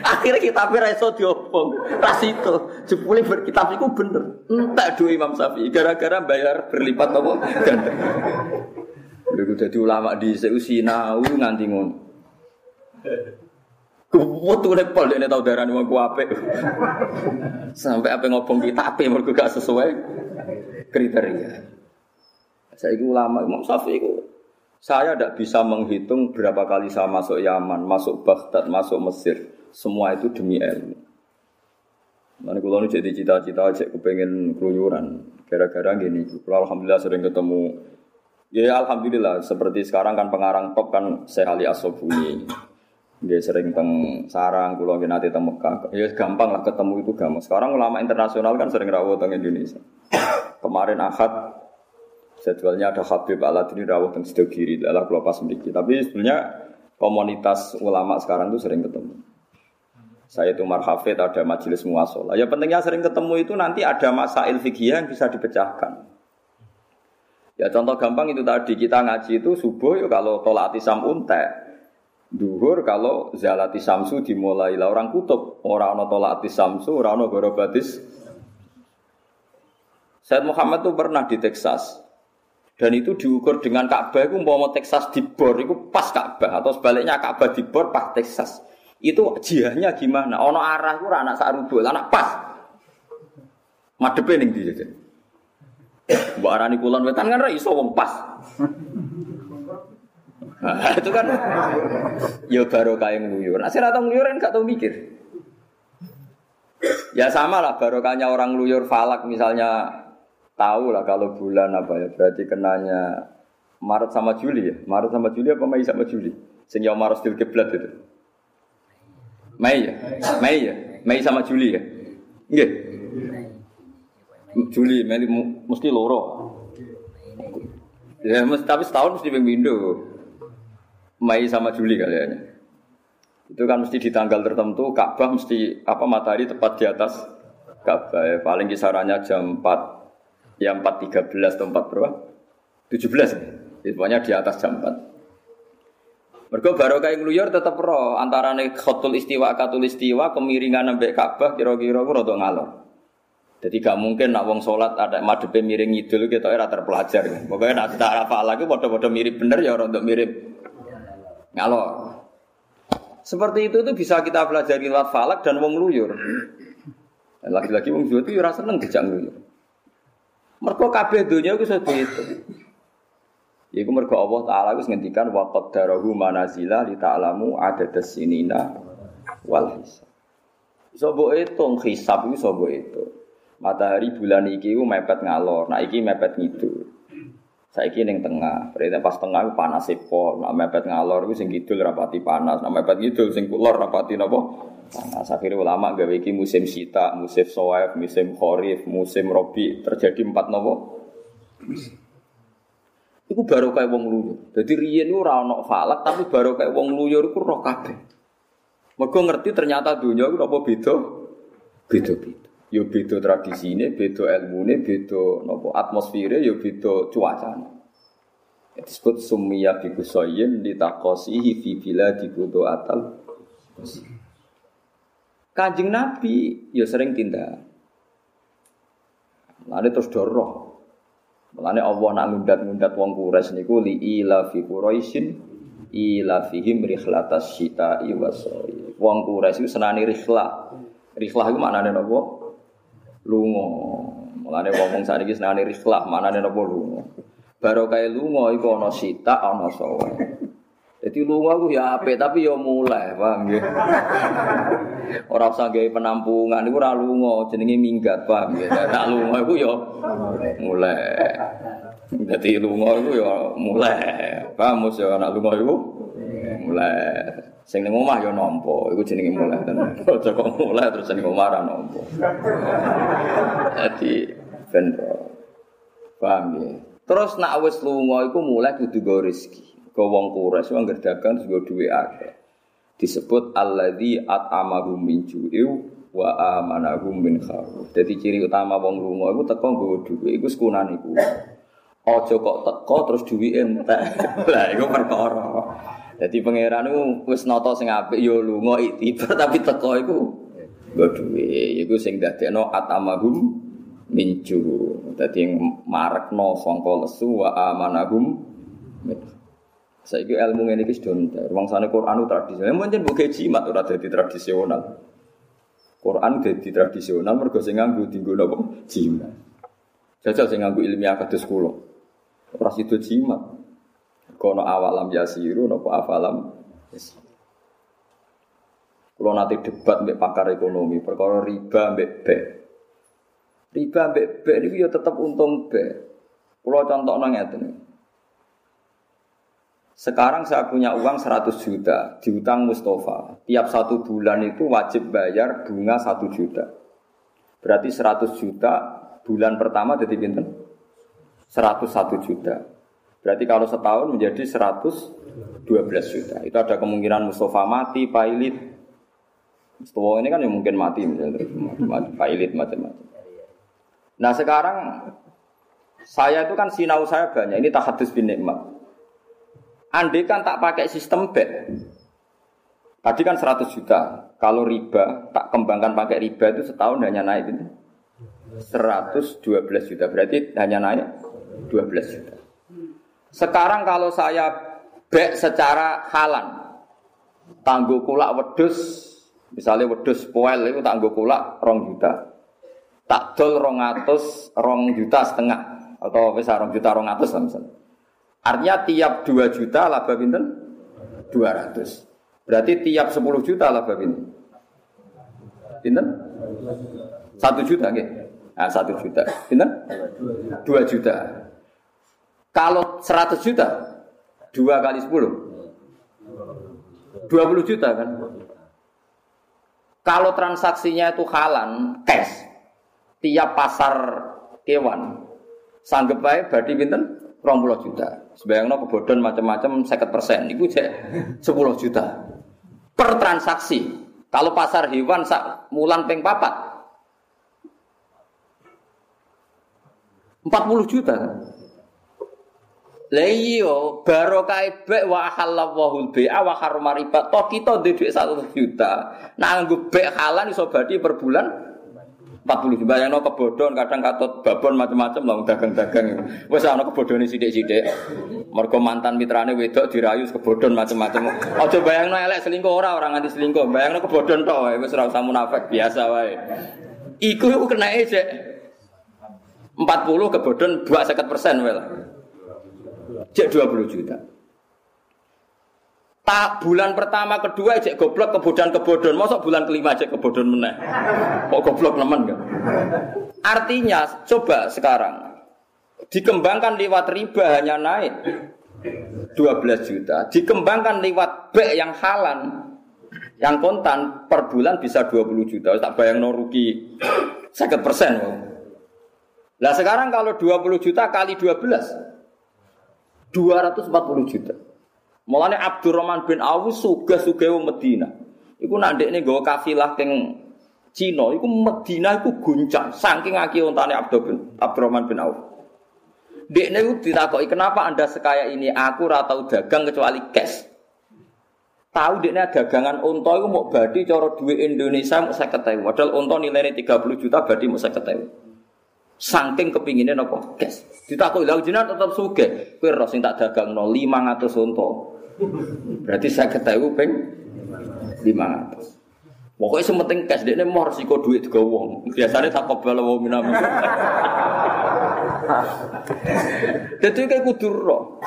Akhirnya kita ra iso diobong. Ras itu jebule berkitab iku bener. Entek duwe Imam Syafi'i gara-gara bayar berlipat apa ganda. Lha dadi ulama di sinau nganti ngono. Kuwatu nek pol nek tau darani wong apik. Sampai apa ngobong kita apik mergo gak sesuai kriteria. Saya ulama Imam Syafi'i saya tidak bisa menghitung berapa kali saya masuk Yaman, masuk Baghdad, masuk Mesir. Semua itu demi ilmu. Nanti kalau jadi cita-cita aja kepengen keluyuran. Gara-gara gini, kalau alhamdulillah sering ketemu. Ya alhamdulillah, seperti sekarang kan pengarang top kan Syekh Asobuni. Dia sering teng sarang, kulo nanti teng Mekah. Ya gampang lah ketemu itu gampang. Sekarang ulama internasional kan sering rawuh teng Indonesia. Kemarin Ahad jadwalnya ada Habib Aladini rawuh teng Sidogiri, adalah kulo pas memiliki. Tapi sebenarnya komunitas ulama sekarang itu sering ketemu. Saya itu marhafid ada majelis muasalah. Ya pentingnya sering ketemu itu nanti ada masail fikih yang bisa dipecahkan. Ya contoh gampang itu tadi kita ngaji itu subuh ya kalau tolak atisam untek Duhur kalau zalati samsu dimulai lah orang kutub orang ono tolati samsu orang ono gorobatis Said Muhammad tuh pernah di Texas Dan itu diukur dengan Ka'bah itu mau Texas di bor itu pas Ka'bah atau sebaliknya Ka'bah di bor pas Texas. Itu jihahnya gimana? Ono arah itu anak sarubul, anak pas. Madepe ning ndi jajan. Mbok arani kulon wetan kan ra iso pas. Nah, itu kan ya baru kayak nguyur. Nah, saya tahu nguyur kan gak tahu mikir. Ya sama lah barokahnya orang nguyur falak misalnya tahu lah kalau bulan apa ya berarti kenanya Maret sama Juli ya. Maret sama Juli apa Mei sama Juli? Sing ya Maret still kiblat itu. Mei ya? Mei ya? Mei sama Juli ya? Nggih. Juli, Mei mesti loro. Ya, mesti, tapi setahun mesti pemindo. Mei sama Juli kayaknya. Itu kan mesti di tanggal tertentu Ka'bah mesti apa matahari tepat di atas Ka'bah. Ya, paling kisarannya jam 4 ya 4.13 atau 4 berapa? 17 ya. Pokoknya di atas jam 4. Mergo barokah ngluyur tetep ro antarane khotul istiwa katul istiwa kemiringan sampai Ka'bah kira-kira ku rada ngalor. Jadi gak mungkin nak wong sholat ada madepe miring ngidul kita ora terpelajar. Pokoknya nak kita hafal lagi padha-padha mirip bener ya ora untuk mirip ngalor. Seperti itu tuh bisa kita pelajari lewat falak dan wong luyur. Lagi-lagi wong luyur itu rasa seneng dijak luyur. Mergo kabeh donya iku sedhe itu. Iku mergo Allah taala wis ngendikan wa qaddarahu manazila li ta'lamu adadas sinina wal hisab. Iso mbok hitung hisab iso mbok. Matahari bulan iki ku mepet ngalor, nah iki mepet ngidul. Saiki ning tengah, berarti pas tengah ku panas sepo, nak mepet ngalor ku sing kidul rapati panas, nak mepet ngidul sing kulor rapati napa? Panas. Akhirnya ulama gawe iki musim sita, musim soif, musim kharif, musim robi, terjadi empat napa? Iku baru kayak wong luyur. Jadi riyen ora ono falak, tapi baru kayak wong luyur iku roh kabeh. Mergo ngerti ternyata dunia iku apa beda? Beda-beda. Yo beda tradisine, beda ilmune, beda napa atmosfere, yo beda cuacane. Disebut summiya bi kusayin litaqasihi fi biladi kudu atal. Kanjeng Nabi ya sering tindak. Lalu terus doroh. Mulane Allah nak ngundat-ngundat wong Quraisy niku li ila fi Quraisyin ila fihim rihlatas syita'i wasoi. Wong Quraisy iku senani rihlah. Rihlah iku maknane napa? Lunga. Mulane wong sakniki senani rihlah, maknane napa lunga. Barokah lunga iku ana sita ana sawa. Jadi lunga ku ya apik tapi ya mulai, paham nggih. Ora usah gawe penampungan iku ora lunga, jenenge minggat, paham nggih. Nak lunga iku ya mulai. Dadi lunga iku ya mulai. Paham mos ya nak lunga iku mulai. Sing ning omah ya nampa, iku jenenge mulai tenan. Aja kok mulai terus ning omah ora nampa. Dadi ben paham nggih. Terus nak wis lunga iku mulai kudu go rezeki. Ke wong Quraisy wong dagang terus go duwe akeh. Disebut alladzi at'amahum min ju'in wa amanahum min khauf. Dadi ciri utama wong lunga iku teko nggawa dhuwit iku sekunane iku. Aja kok teko terus duwe entek. Lah iku perkara. Dadi pangeran iku wis nata sing apik ya lunga iktibar tapi teko iku nggo dhuwit. Iku sing dadekno at'amahum min ju'. Dadi marekno sangka lesu wa amanahum Saiki ilmu ngene iki sudah entar. Wangsane Quran tradisional. Mungkin bukan jimat ora dadi tradisional. Quran dadi tradisional mergo sing nganggo dienggo napa? Jimat. Jajal sing nganggo ilmiah kados kula. Ora sido jimat. Kono awalam yasiru napa afalam yasiru. Kulo nanti debat mbek pakar ekonomi perkara riba mbek B. Riba mbek B niku ya tetep untung B. Kulo contohno ngeten. Sekarang saya punya uang 100 juta diutang Mustafa. Tiap satu bulan itu wajib bayar bunga 1 juta. Berarti 100 juta bulan pertama jadi pinten? 101 juta. Berarti kalau setahun menjadi 112 juta. Itu ada kemungkinan Mustafa mati, pailit. Mustafa ini kan yang mungkin mati misalnya pailit macam-macam. Nah sekarang saya itu kan sinau saya banyak. Ini tahadus bin nikmat. Andai kan tak pakai sistem bet, tadi kan 100 juta. Kalau riba, tak kembangkan pakai riba itu setahun hanya naik itu 112 juta. Berarti hanya naik 12 juta. Sekarang kalau saya bek secara halan, tangguh kulak wedus, misalnya wedus poel itu tangguh kulak rong juta, tak dol rong atus rong juta setengah atau bisa rong juta rong atus lah misalnya. Artinya tiap dua juta laba pinten dua ratus. Berarti tiap sepuluh juta laba pinten. Pinten? Satu juta, gitu. Nah, satu juta. Pinten? Dua juta. Kalau seratus juta, dua kali sepuluh, dua puluh juta kan? Kalau transaksinya itu halan, cash, tiap pasar kewan, sanggup baik berarti pinten? puluh juta. Sebayangno kebodon macam-macam seket persen, itu cek sepuluh juta per transaksi. Kalau pasar hewan sak mulan peng papat, 40 juta. Lah iya, barokah bek wa halallahu bai'a wa harrama riba. Toh kita duwe 1 juta. Nah bek halal iso berarti per bulan 40 juta. Bayangno kebodhon kadang katut babon macam-macam lah dagang-dagang. Wis ana kebodhone sithik-sithik. Mergo mantan mitrane wedok dirayu kebodhon macam-macam. Aja bayangno elek selingkuh ora orang nganti selingkuh. Bayangno kebodhon tok wae wis ora usah munafik biasa wae. Iku kena ejek. 40 kebodon 2 persen well. Cek 20 juta. Tak bulan pertama kedua cek goblok kebodohan kebodon, masa bulan kelima cek kebodon meneh. Kok goblok nemen kan? Artinya coba sekarang dikembangkan lewat riba hanya naik 12 juta, dikembangkan lewat B yang halan yang kontan per bulan bisa 20 juta. Tak bayang no rugi 50 persen. Nah sekarang kalau 20 juta kali 12 240 juta. Mulanya Abdurrahman bin Auf suga suga Medina. Iku nak ini gue kafilah keng Cina, iku Medina iku guncang saking aki ontane Abdurrahman bin Auf. Dekne itu ditakoki kenapa anda sekaya ini? Aku ratau dagang kecuali cash. Tahu dekne dagangan unta itu mau badi coro duit Indonesia mau saya ketahui. Padahal unta nilainya 30 juta badi mau saya ketahui. Saking kepinginnya nopo kes. Ditakut lha jenengan tetap suge. Kowe ro sing tak dagangno 500 unta. Berarti saya ketahui peng 500. Pokoknya sementing cash dia mau resiko duit juga wong. Biasanya tak kobal wong minam. Jadi kayak kudu roh.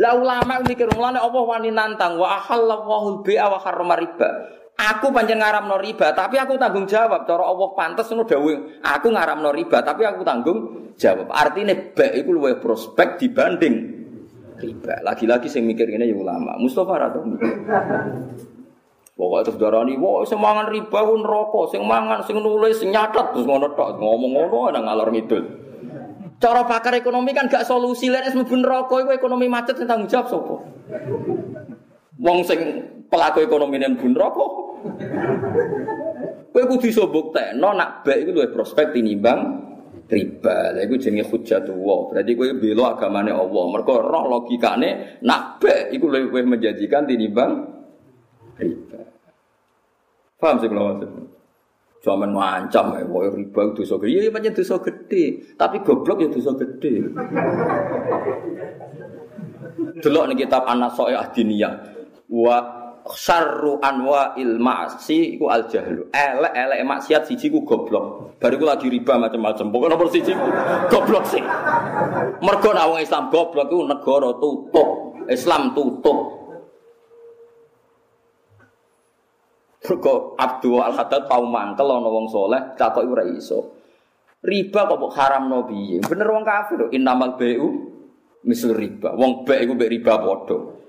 Lah ulama mikir mulane Allah wani nantang wa ahallallahu al-bai'a wa harrama riba. Aku pancen ngaramno riba, tapi aku tanggung jawab. Cara Allah pantes ngono dawuh. Aku ngaramno riba, tapi aku tanggung jawab. Artinya baik itu luwih prospek dibanding riba. Lagi-lagi sing mikir ini ya ulama. Mustafa ra mikir. Pokoknya terus darani, wah sing mangan riba ku neraka, sing mangan sing nulis sing nyatet terus ngono tok, ngomong ngono nang ngalor ngidul. Cara pakar ekonomi kan gak solusi lek mlebu neraka iku ekonomi macet sing tanggung jawab sapa? Wong sing pelaku ekonomi ning bun rokok. Kowe kudu iso buktekno nak baik luwih prospek tinimbang riba. Lha iku jenenge hujjatullah. Berarti kowe bela agamane Allah. Mergo roh logikane nak baik iku luwih menjanjikan tinimbang riba. Paham sih kalau maksud? Cuma ngancam ya, wah riba dosa gede. Iya, banyak dosa gede. Tapi goblok ya dosa gede. Delok nih kitab Anas Soe Adiniyah. Wa syarru anwa il ma'si iku al jahlu. Elek elek maksiat siji ku goblok. Bariku lagi riba macam-macam. Pokoknya nomor siji ku goblok sih. Mergo wong Islam goblok iku negara tutup. Islam tutup. Mergo Abdul Al Haddad tau mangkel ana wong saleh takoki ora iso. Riba kok haram no piye? Bener wong kafir innamal bai'u misal riba. Wong baik iku mbek riba padha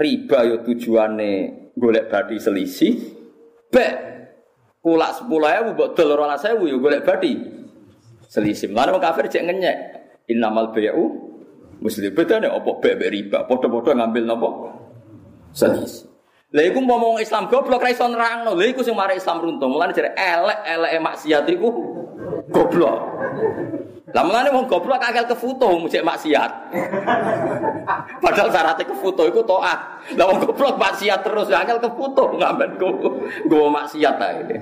riba yo tujuane golek badi selisih bek kulak sepuluh ewu buat telur orang sewu yo golek badi selisih mana mau kafir cek ngenyek. Innamal bayu muslim nih opo bek bek riba? Podo-podo ngambil nopo selisih Lha iku ngomong Islam goblok ra iso nerangno. Lha iku sing mari Islam runtuh. Mulane jare elek-eleke maksiat iku goblok. Lah mulane wong goblok akal kefoto mujek maksiat. Padahal syaratnya kefoto iku taat. Lah wong goblok maksiat terus akal kefoto ngamen go go maksiat ae.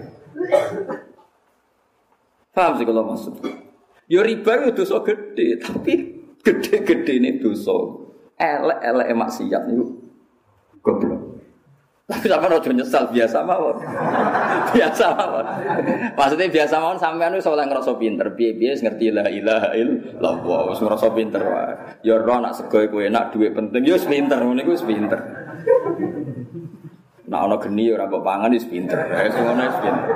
Paham sih kalau maksud? Ya riba itu dosa gede, tapi gede-gede ini dosa. Elek-elek maksiat niku goblok. Tapi sama rojo nyesal biasa mawon. biasa mawon. Maksudnya biasa mawon sampean wis oleh ngrasa pinter, piye-piye ngerti la ilaha illallah, wis ngrasa pinter wae. Ya ora nak sego iku enak, duit penting, ya wis pinter, ngene iku pinter. Nah ana geni ora kok pangan wis pinter. Wis ngono wis pinter.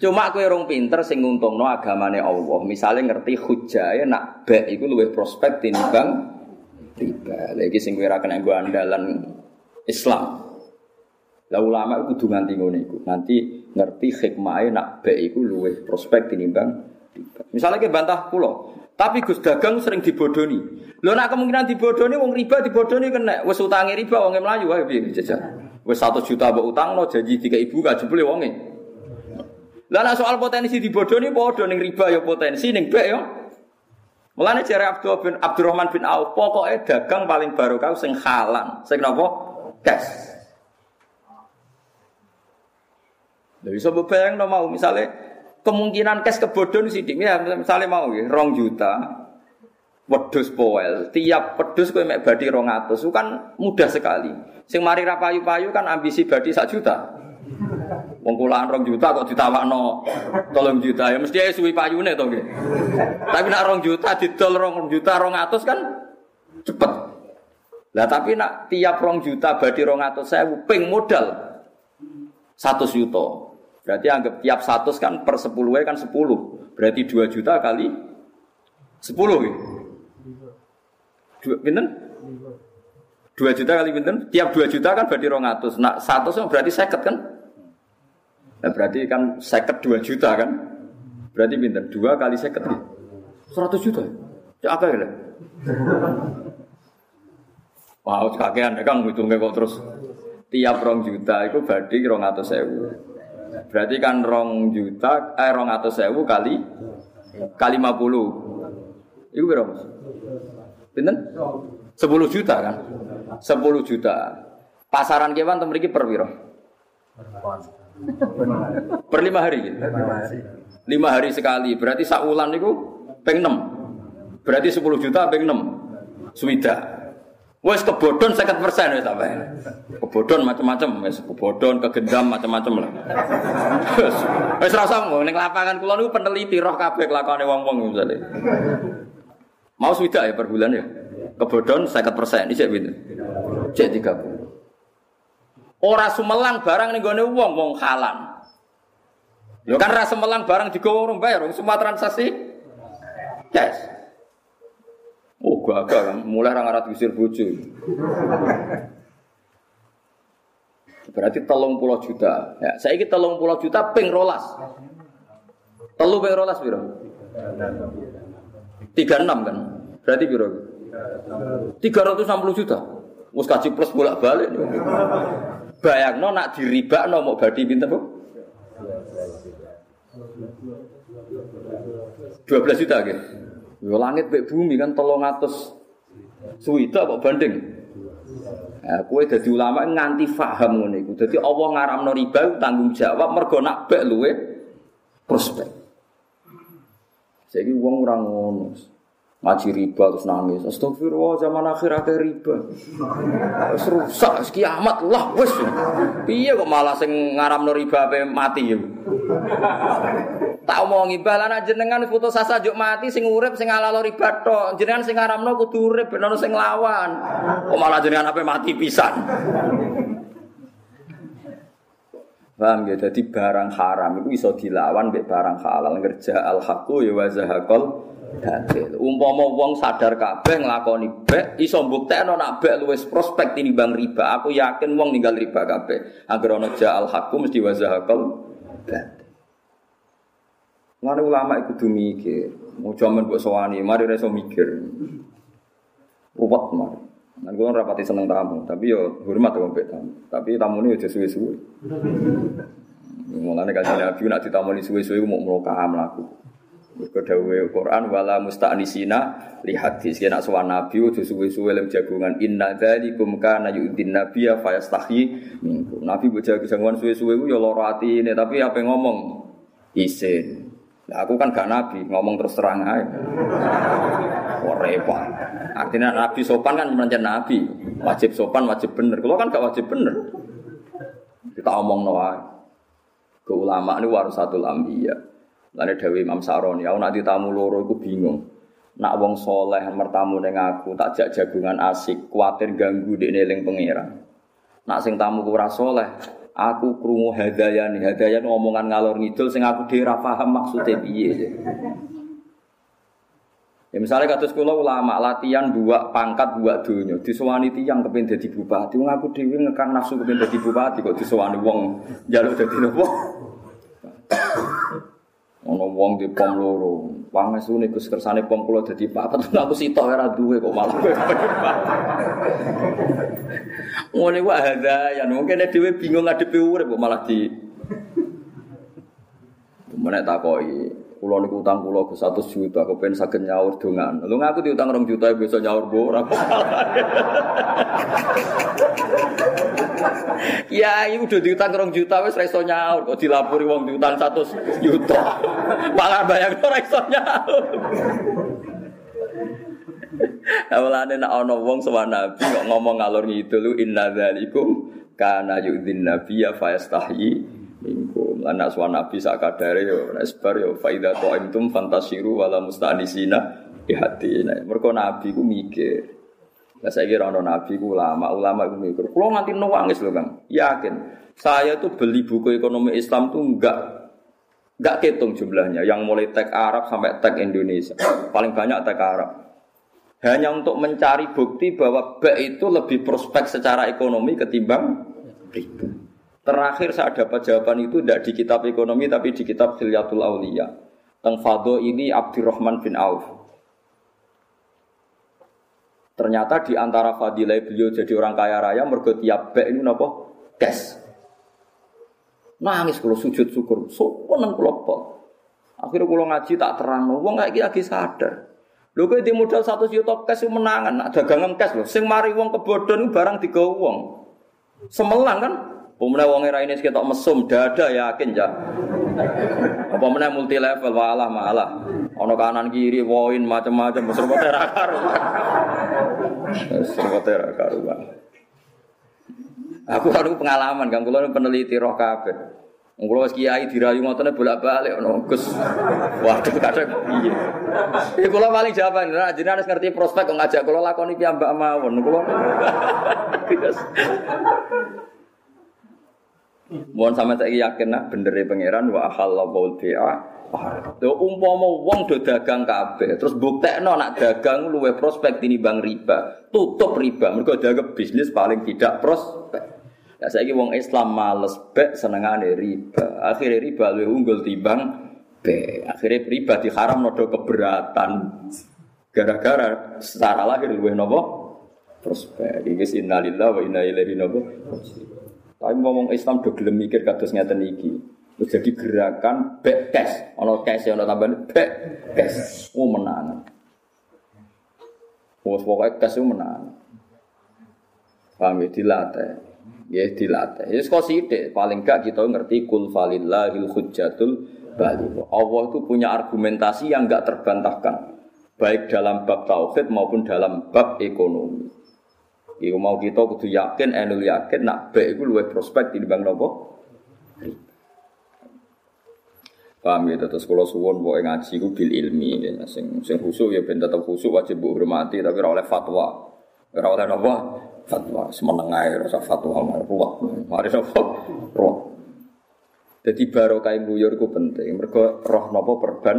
Cuma kowe rong pinter sing nguntungno agamane Allah. Misale ngerti hujae nak bek iku luwih prospek tinimbang riba. Lagi sing kowe ora kena andalan Islam. Lah ulama itu kudu nganti ngono iku. Nanti ngerti hikmahe nak baik iku luwih prospek tinimbang Misalnya ke bantah pulau, tapi Gus dagang sering dibodoni. Lo nak kemungkinan dibodoni, wong riba dibodoni kena. Wes utangi riba, wong melayu ayo biar jajal. Wes satu juta mbok utang lo janji tiga ibu gak jebule wonge. Lah nak soal potensi dibodoni ning riba ya potensi ning bek ya. Mulane jare Abdul bin Abdurrahman bin Auf, pokoknya dagang paling barokah sing halan, sing napa? Cash. Lha bisa bayang no mau? Misalnya kemungkinan cash kebodon sidik ya misalnya mau ya rong juta wedus poel. Tiap wedus kowe mek badi rong atus itu kan mudah sekali. Sing mari ra payu-payu kan ambisi badi sak juta. Wong kulaan rong juta kok ditawakno tolong juta. Ya mesti suwi payune to nggih. Tapi nak rong juta didol rong juta rong atus kan cepet. Lah tapi nak tiap rong juta badi rong atus saya ping modal satu juta Berarti anggap tiap satu kan per sepuluh kan sepuluh. Berarti dua juta kali sepuluh. Ya? Dua, binten? Dua juta kali binten? Tiap dua juta kan berarti rongatus. Nah satu berarti seket kan? Nah, berarti kan seket dua juta kan? Berarti binten? Dua kali seket. Seratus juta. Ya apa ya? Wow, kakean ya kan ngitungnya kok terus tiap rong juta itu berarti rong atau sewu. Berarti kan rong juta, eh rong atau sewu kali kali lima puluh. Iku berapa? Pinten? Sepuluh juta kan? Sepuluh juta. Pasaran kewan temen iki per piro? Per lima hari gitu. Lima hari sekali. Berarti sakulan itu peng enam. Berarti sepuluh juta peng enam. Swida. Wes kebodon sekat persen wes apa ya? Kebodon macam-macam, wes kebodon, kegendam macam-macam lah. Wes rasa mau neng lapangan kulon itu peneliti roh kabeh kelakuan wong-wong misalnya. Mau swida ya per bulan ya? Kebodon sekat persen, ini gitu. Cek tiga puluh. Orang sumelang barang nih gue wong wong halan. Lo kan rasa melang barang di orang bayar, semua transaksi. Yes. Gagal kan, mulai orang Arab usir bojo. Berarti telung pulau juta. Ya, saya ini telung pulau juta ping rolas. Telu ping rolas biro. Tiga enam kan. Berarti biro. Tiga ratus enam puluh juta. Mus kaji plus bolak balik. Bayang no nak diriba no mau badi pinter bu. Dua belas juta gitu. Yo langit bek bumi kan tolong atas suwita kok banding. Ya, kue jadi ulama nganti faham ngono iku. Dadi Allah ngaramno riba tanggung jawab mergo nak bek luwe prospek. Saiki wong ora ngono. Ngaji riba terus nangis. Astagfirullah zaman akhir akhir riba. Wis rusak kiamat lah wis. Piye kok malah sing ngaramno riba ape mati ya. Tak omongi balan jenengan putus asa juk mati sing urip sing alalo riba tok. Jenengan sing ngaramno kudu urip ben sing lawan. Kok malah jenengan apa mati pisan. Paham ya, jadi barang haram itu bisa dilawan mbek barang halal ngerja al haqqu ya wa zahaqal. Umpama wong sadar kabeh nglakoni bek iso mbuktekno nak bek luwes prospek tinimbang riba. Aku yakin wong ninggal riba kabeh. Angger ana ja al haqqu mesti wa zahaqal. Mana ulama itu tuh mikir, mau jaman buat sewani, mari reso mikir, ruwet mari. Nah, gue rapati seneng tamu, tapi yo hormat sama tamu. Tapi tamu ini udah suwe-suwe. Mulane kasih nabi nak ditamoni suwe-suwe mau merokam laku. Kedawe Quran wala musta'nisina li hadis. Kena sowan nabi udah suwe-suwe lem jagungan inna dzalikum kana yu'din nabiyya fayastahi minkum. Nabi mbok jagungan suwe-suwe yo lara atine, tapi apa ngomong isin. Nah, aku kan gak nabi, ngomong terus terang aja. Wah repot. Artinya nabi sopan kan mencari nabi. Wajib sopan, wajib bener. Kalau kan gak wajib bener. Kita omong noa. Ke ulama ini satu lambi ya. Lalu Dewi Imam Saroni, aku nanti tamu loro, aku bingung. Nak wong soleh mertamu neng aku tak jak jagungan asik, kuatir ganggu di neling pangeran. Nak sing tamu kurang soleh, aku krungu hadaya nih. Hadaya omongan ngalor ngidul sing aku dhewe paham maksudnya piye. Ya misalnya kata sekolah ulama latihan dua pangkat dua dunia disewani tiang kepen jadi bupati. Wong aku dhewe ngekang nafsu kepen jadi bupati kok disewani wong. Jaluk jadi nopo Ono wong di pom loro. Pangestu niku kersane pom kula dadi papat. Aku sitok ora duwe kok malah. Ngene wae ada ya mungkin dhewe bingung ngadepi urip kok malah di Menek takoki, kula niku utang kula ke 100 juta, aku pengen saged nyaur dongan. Lu ngaku diutang 2 juta besok nyaur bo Ya, iku udah diutang 2 juta wis ra iso nyaur kok dilapori wong diutang 100 juta. Malah bayang ora iso nyaur. Awalane nek ana wong sowan Nabi ngomong ngalor ngidul inna dzalikum kana yudzin nabiyya fa minkum. Lan aswa Nabi sak kadare yo nek sebar yo fa idza ta'imtum fantasiru wala mustanisina di hati. Mergo Nabi ku mikir. Lah saya kira ono nabi ku ulama, ulama ku mikir. Kulo nganti nangis lho Kang. Yakin. Saya tuh beli buku ekonomi Islam tuh enggak enggak ketung jumlahnya. Yang mulai tag Arab sampai tag Indonesia. Paling banyak tag Arab. Hanya untuk mencari bukti bahwa B itu lebih prospek secara ekonomi ketimbang. Terakhir saya dapat jawaban itu tidak di kitab ekonomi tapi di kitab Khilyatul Aulia. Teng Fado ini Abdurrahman bin Auf. Ternyata di antara fadilah beliau jadi orang kaya raya mergo tiap bek ini napa? Cash. Nangis kalau sujud syukur, sopan kula kok. Akhirnya kalau ngaji tak terang, wong kayak lagi sadar. Lho kowe di modal 100 juta cash menangan, nak dagangan cash lho. Sing mari wong kebodhon barang digawa wong. Semelang kan? Pemenang wong era ini sekitar mesum, dada yakin ya. Apa meneh multi level walah malah. Ono kanan kiri woin macam-macam serba ra karuan. Karuan. Aku ada pengalaman kan kula peneliti roh kabeh. Wong kula kiai dirayu ngotone bolak-balik ono Gus. Waduh kadang piye. Ya paling jawaban, nah, jenengan harus ngerti prospek kok ngajak kula lakoni piyambak mawon. Kula Mohon sama saya yakin nah bener pangeran wa halallahu bi'a Lho umpama wong do dagang kabeh, terus buktekno nak dagang luwe prospek bang riba. Tutup riba, mergo dagang bisnis paling tidak prospek. Ya saiki wong Islam males bek senengane riba. Akhirnya riba luwe unggul timbang be. Akhirnya riba diharam nodo keberatan. Gara-gara secara lahir luwe nopo prospek. Iki innalillahi wa inna ilaihi nopo. Tapi ngomong Islam do gelem mikir kados ngeten iki. Terus jadi gerakan back cash, ono cash ono tambahan back cash. Oh menang. Oh pokoknya cash menang. Paham ya dilatih. Ya dilatih. Ya kok sithik paling gak kita ngerti kul falillahil hujjatul bali. Allah itu punya argumentasi yang enggak terbantahkan. Baik dalam bab tauhid maupun dalam bab ekonomi. Iku mau kita kudu yakin, enul yakin, nak baik itu luwih prospek di bang nopo. Paham ya, terus kalau suwon boleh ngaji ku bil ilmi, ya. sing sing khusuk ya ben tetap khusuk wajib bu hormati, tapi oleh fatwa, oleh apa? Fatwa, semenengai rasa fatwa marwah, mari apa? Roh. Jadi barokah buyur ku penting, mereka roh nopo perban,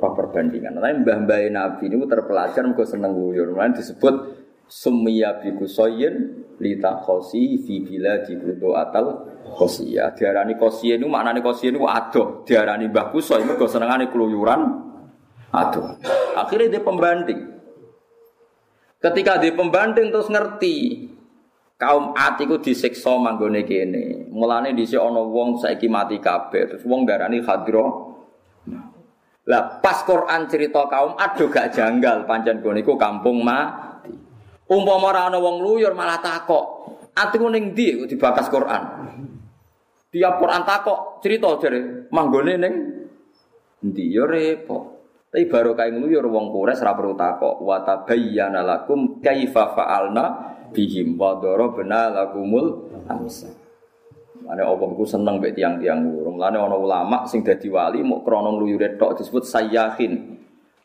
roh perbandingan. Nah, mbah-mbah Nabi ini terpelajar mereka seneng buyur, mulai disebut summiya bi kusoyin lita khosi fi bila di atal Kosia, diarani kosia ini maknanya kosia ini adoh, diarani mbah kuso ini kau senengane keluyuran, adoh. Akhirnya dia pembanding. Ketika dia pembanding terus ngerti kaum atiku disiksa manggone kene. Mulane dhisik ana wong saiki mati kabeh, terus wong darani hadro. Lah pas Quran cerita kaum aduh gak janggal pancen gone iku kampung mati. Umpama ora ana wong luyur malah takok. Atiku ning ndi dibakas Quran? Tiap Quran takok cerita jare manggone ning Ndi yo repot. Tapi baru kayak ngluyur wong kures ora perlu takok. Wa tabayyana lakum kaifa fa'alna bihim wa darabna lakumul amsal. Mane Allah ku seneng mbek tiang-tiang loro. Mulane ana ulama sing dadi wali mau krana ngluyure tok disebut sayyahin.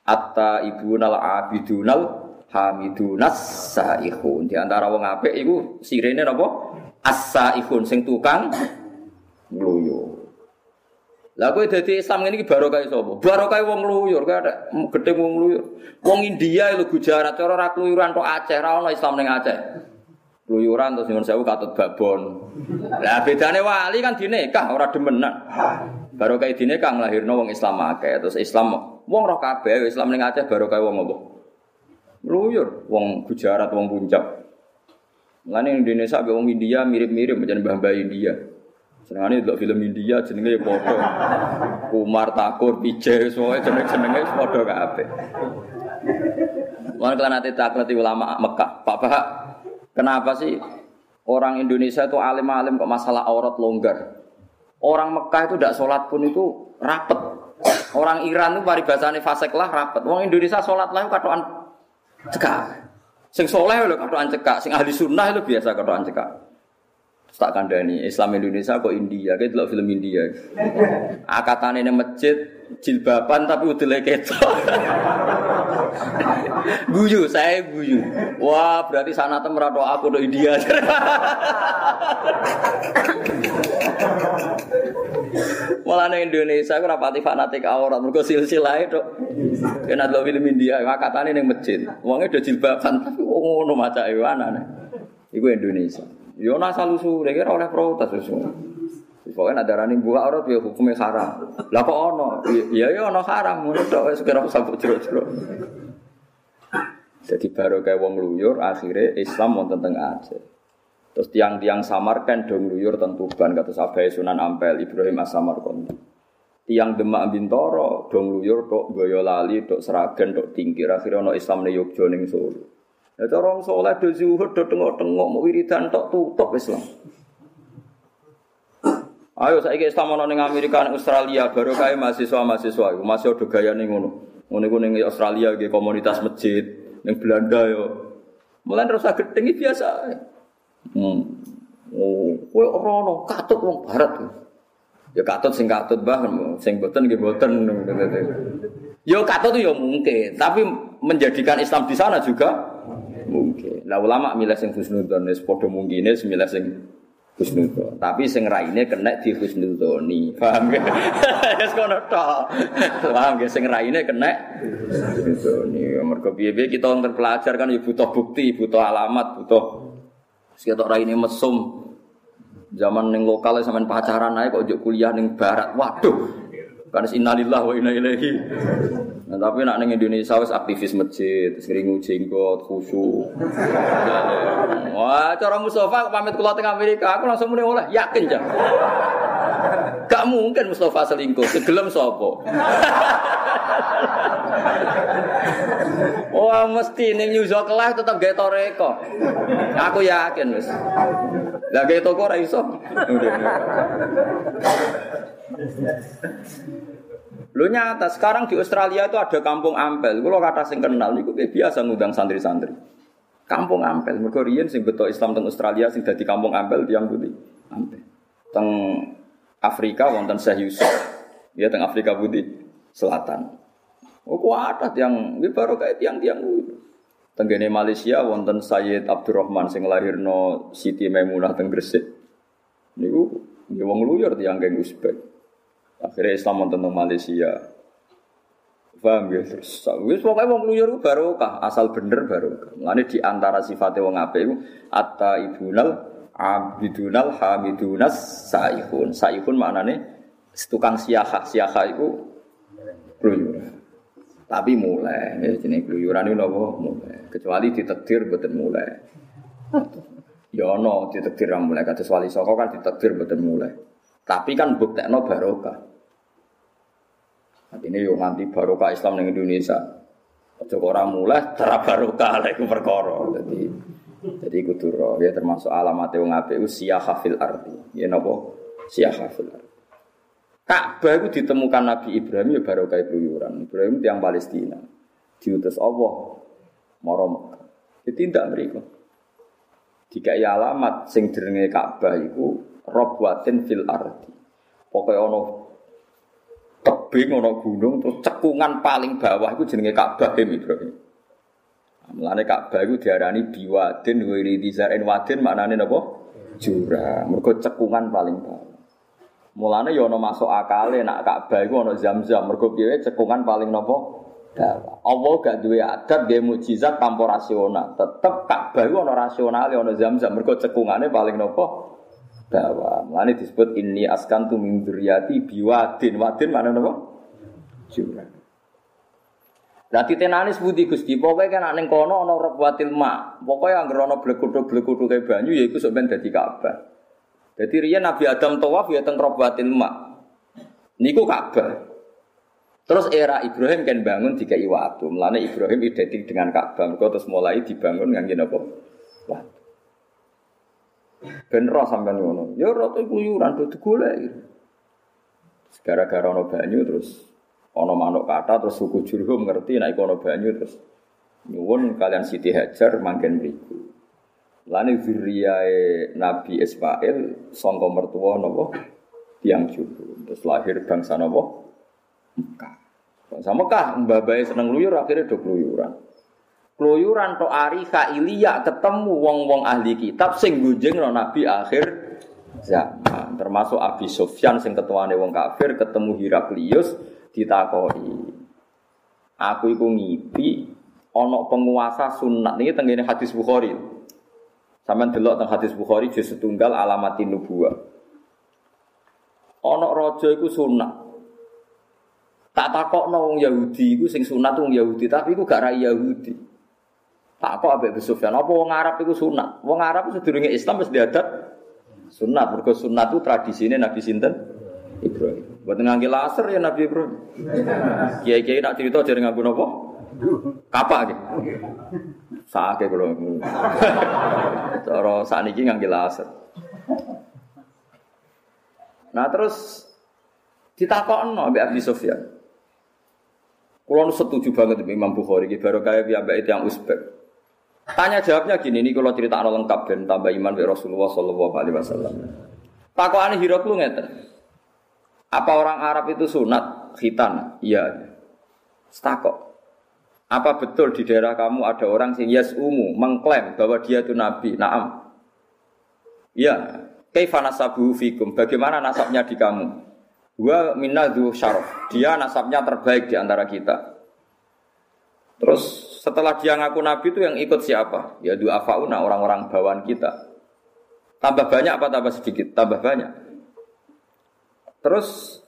Atta ibunal abidunal hamidunas saihun. Di antara wong apik iku sirene napa? As-saihun sing tukang ngluyur. Lah kowe dadi Islam ngene iki barokah sapa? Barokah wong ngluyur, kowe ada gedhe wong ngluyur. Wong India lho Gujarat cara ra kluyuran tok Aceh, ra ono Islam ning Aceh. Kluyuran terus nyuwun sewu katut babon. Lah bedane wali kan dinekah ora demenan. Barokah dinekah nglahirno wong Islam akeh, terus Islam wong roh kabeh Islam ning Aceh barokah wong apa? Ngluyur, wong Gujarat, wong Puncak. Mulane Indonesia be wong India mirip-mirip macam mbah-mbah India. Senengane delok film India jenenge ya padha. Kumar Takur, Pijay, semuanya jeneng-jenenge padha kabeh. Mulane kalau nanti takleti ulama Mekah, Pak Pak, kenapa sih orang Indonesia itu alim-alim kok masalah aurat longgar? Orang Mekah itu tidak sholat pun itu rapet. Orang Iran itu paribasane fasek lah rapet. Orang Indonesia sholat lah katoan cekak. Sing soleh lho katoan cekak, sing ahli sunnah itu biasa katoan cekak tak kandani Islam Indonesia kok India? Kayak dulu film India. Akatan ini masjid jilbaban tapi udah ketok. Guyu saya guyu. Wah berarti sana tuh aku do India. Malah nih Indonesia aku rapati fanatik aurat. Mereka silsilah itu kena dulu film India akatan ini masjid. Uangnya udah jilbaban tapi oh ngono maca iwana nih itu Indonesia Yo asal usul, oleh protes usul. Pokoknya ada rani buka aurat ya hukumnya haram. Lah kok ono? Iya ya ono haram, ngono tok wis kira sabuk jero-jero. Jadi baru kayak wong luyur, akhirnya Islam mau tentang aja. Terus tiang-tiang samarkan dong luyur tentu ban kata Sabai Sunan Ampel Ibrahim As-Samarkand. Tiang Demak Bintoro dong luyur tok Boyolali tok Seragen tok Tingkir akhirnya ono Islam ne Yogyakarta ning Solo. Ya cara wong saleh do zuhud do tengok-tengok mau wiridan tok tutup Islam. Ayo saiki Islam ana ning Amerika ning Australia baru kae mahasiswa-mahasiswa iku masih ada gaya ning ngono. Ngono iku ning Australia ge komunitas masjid, ning Belanda yo. Mulai terus gedeng biasa. Hmm. Oh, kowe ora ono katut wong barat. Ya katut sing katut bah, sing boten nggih boten. Yo katut yo mungkin, tapi menjadikan Islam di sana juga mungkin. Lah ulama milih sing husnudzon wis padha mungkine milih sing husnudzon. Tapi sing raine kena di husnudzoni. Paham ge? Wis kono tok. Paham ge sing raine kena husnudzoni. Mergo piye-piye kita terpelajar kan ya butuh bukti, butuh alamat, butuh sekitar raine mesum. Zaman ning lokal sampean pacaran ae kok kuliah ning barat. Waduh, karena innalillah wa inna ilaihi. Nah, tapi nak neng Indonesia wis aktivis masjid, sering jenggot, khusyuk. Wah, cara Mustafa pamit kula teng Amerika, aku langsung muni oleh, yakin jam. Gak mungkin Mustafa selingkuh, segelem sapa? Wah, mesti ning York lah tetap gawe toreko. Aku yakin wis. Lah toko ora iso. Lu nyata sekarang di Australia itu ada kampung Ampel. Kalau kata sing kenal itu biasa ngundang santri-santri. Kampung Ampel. Mergo sing betul Islam teng Australia sing dadi kampung Ampel tiang putih. Ampel. Teng Afrika wonten Syekh Yusuf. Ya teng Afrika Putih Selatan. Oh kuat yang ini baru kayak tiang-tiang. Tenggene Malaysia wonten Sayyid Abdurrahman sing lahirno Siti Maimunah teng Gresik. Niku ya wong luyur tiang geng Uzbek. Akhirnya Islam tentang Malaysia. Paham ya? Terus wis pokoke wong kluyur barokah, asal bener barokah. Mulane di antara sifatnya wong apik iku atta ibunal abidunal hamidunas saihun. Saihun maknane tukang siaha, siaha iku kluyur. Tapi mulai, ya jenenge kluyuran itu nopo mulai. Kecuali ditakdir boten mulai. Ya ono ditakdir mulai wali saka kan ditakdir boten mulai. Tapi kan buktekno barokah. Ini yo nganti barokah Islam di Indonesia. Ojo ora mulai cara barokah lek perkara. Jadi jadi kudu ya termasuk alamat wong apik ku siyah fil ardi. Ya napa? Siyah fil ardi. Ka'bah itu ditemukan Nabi Ibrahim ya baru kayak keluyuran. Ibrahim tiang Palestina. Diutus Allah. Moro Mekah. Jadi tidak mereka. Jika alamat sing jenenge Ka'bah iku robwatin fil ardi. Pokoknya ono tebing ono gunung terus cekungan paling bawah itu jenenge Ka'bah Ibrahim. Mulane Ka'bah iku diarani biwadin wa ridizaren wadin maknane napa? Jurang. Mergo cekungan paling bawah. Mulane ya ana masuk akale nak Ka'bah iku ana Zam-zam. Mergo piye cekungan paling napa? Dawa. Allah gak duwe adat nggih mukjizat tanpa rasional. Tetep Ka'bah iku ana rasional ana Zam-zam. Mergo cekungane paling napa? Dawa. Mulane disebut inni askantu min dzurriyyati biwadin. Wadin mana napa? Jurang. Lah titenane sebuti Gusti, pokoke kan ning kono ana rabwatil ma. Pokoke anggere ana blekuthuk-blekuthuk banyu ya iku sok ben dadi Ka'bah. Jadi riyen Nabi Adam tawaf ya teng Robatil Ma. Niku Ka'bah. Terus era Ibrahim kan bangun tiga waktu. Mulane Ibrahim identik dengan Ka'bah. Mergo terus mulai dibangun ngangge napa? Ben roh sampean ngono. Ya roh kuyuran do digolek. Gara-gara ana banyu terus ana manuk kata terus suku Jurhum ngerti nek ana banyu terus nyuwun kalian Siti Hajar mangken mriku. Lani zuriyae Nabi Ismail sangka mertua napa tiang juru. Terus lahir bangsa napa? Mekah. Bangsa Mekah mbah seneng luyur akhirnya do keluyuran. Keluyuran to ari Ilya ketemu wong-wong ahli kitab sing gunjing Nabi akhir zaman. Termasuk Abi Sufyan sing ketuane wong kafir ketemu Heraklius ditakoi. Aku iku ngipi ana penguasa sunat ini tengene hadis Bukhari. Sampai delok tentang hadis Bukhari juz setunggal alamatin nubuah. Onok rojo iku sunat. Tak takok wong Yahudi iku sing sunat wong Yahudi, tapi iku gak rai Yahudi. Tak kok ambek Sufyan, apa wong Arab iku sunat? Wong Arab sedurunge Islam wis diadat sunat. Mergo sunat itu tradisine Nabi sinten? Ibrahim. Buat ngangge laser ya Nabi Ibrahim. Kiai-kiai nak cerita jadi nganggo napa? Kapak gitu. Sake kula. Cara sakniki ngangge laser. Nah terus ditakokno mbek Abi Sufyan. Kulo setuju banget Imam Bukhari iki baru kaya piyambake yang Uzbek. Tanya jawabnya gini, ini kalau cerita lengkap dan tambah iman be Rasulullah Shallallahu Alaihi Wasallam. Takwaan Hiraklu ngeten. Apa orang Arab itu sunat khitan? Iya. Stakok. Apa betul di daerah kamu ada orang sing umu mengklaim bahwa dia itu nabi? Naam. Ya, kaifa nasabu fikum? Bagaimana nasabnya di kamu? Wa minadhu syaraf. Dia nasabnya terbaik di antara kita. Terus setelah dia ngaku nabi itu yang ikut siapa? Ya dua fauna orang-orang bawaan kita. Tambah banyak apa tambah sedikit? Tambah banyak. Terus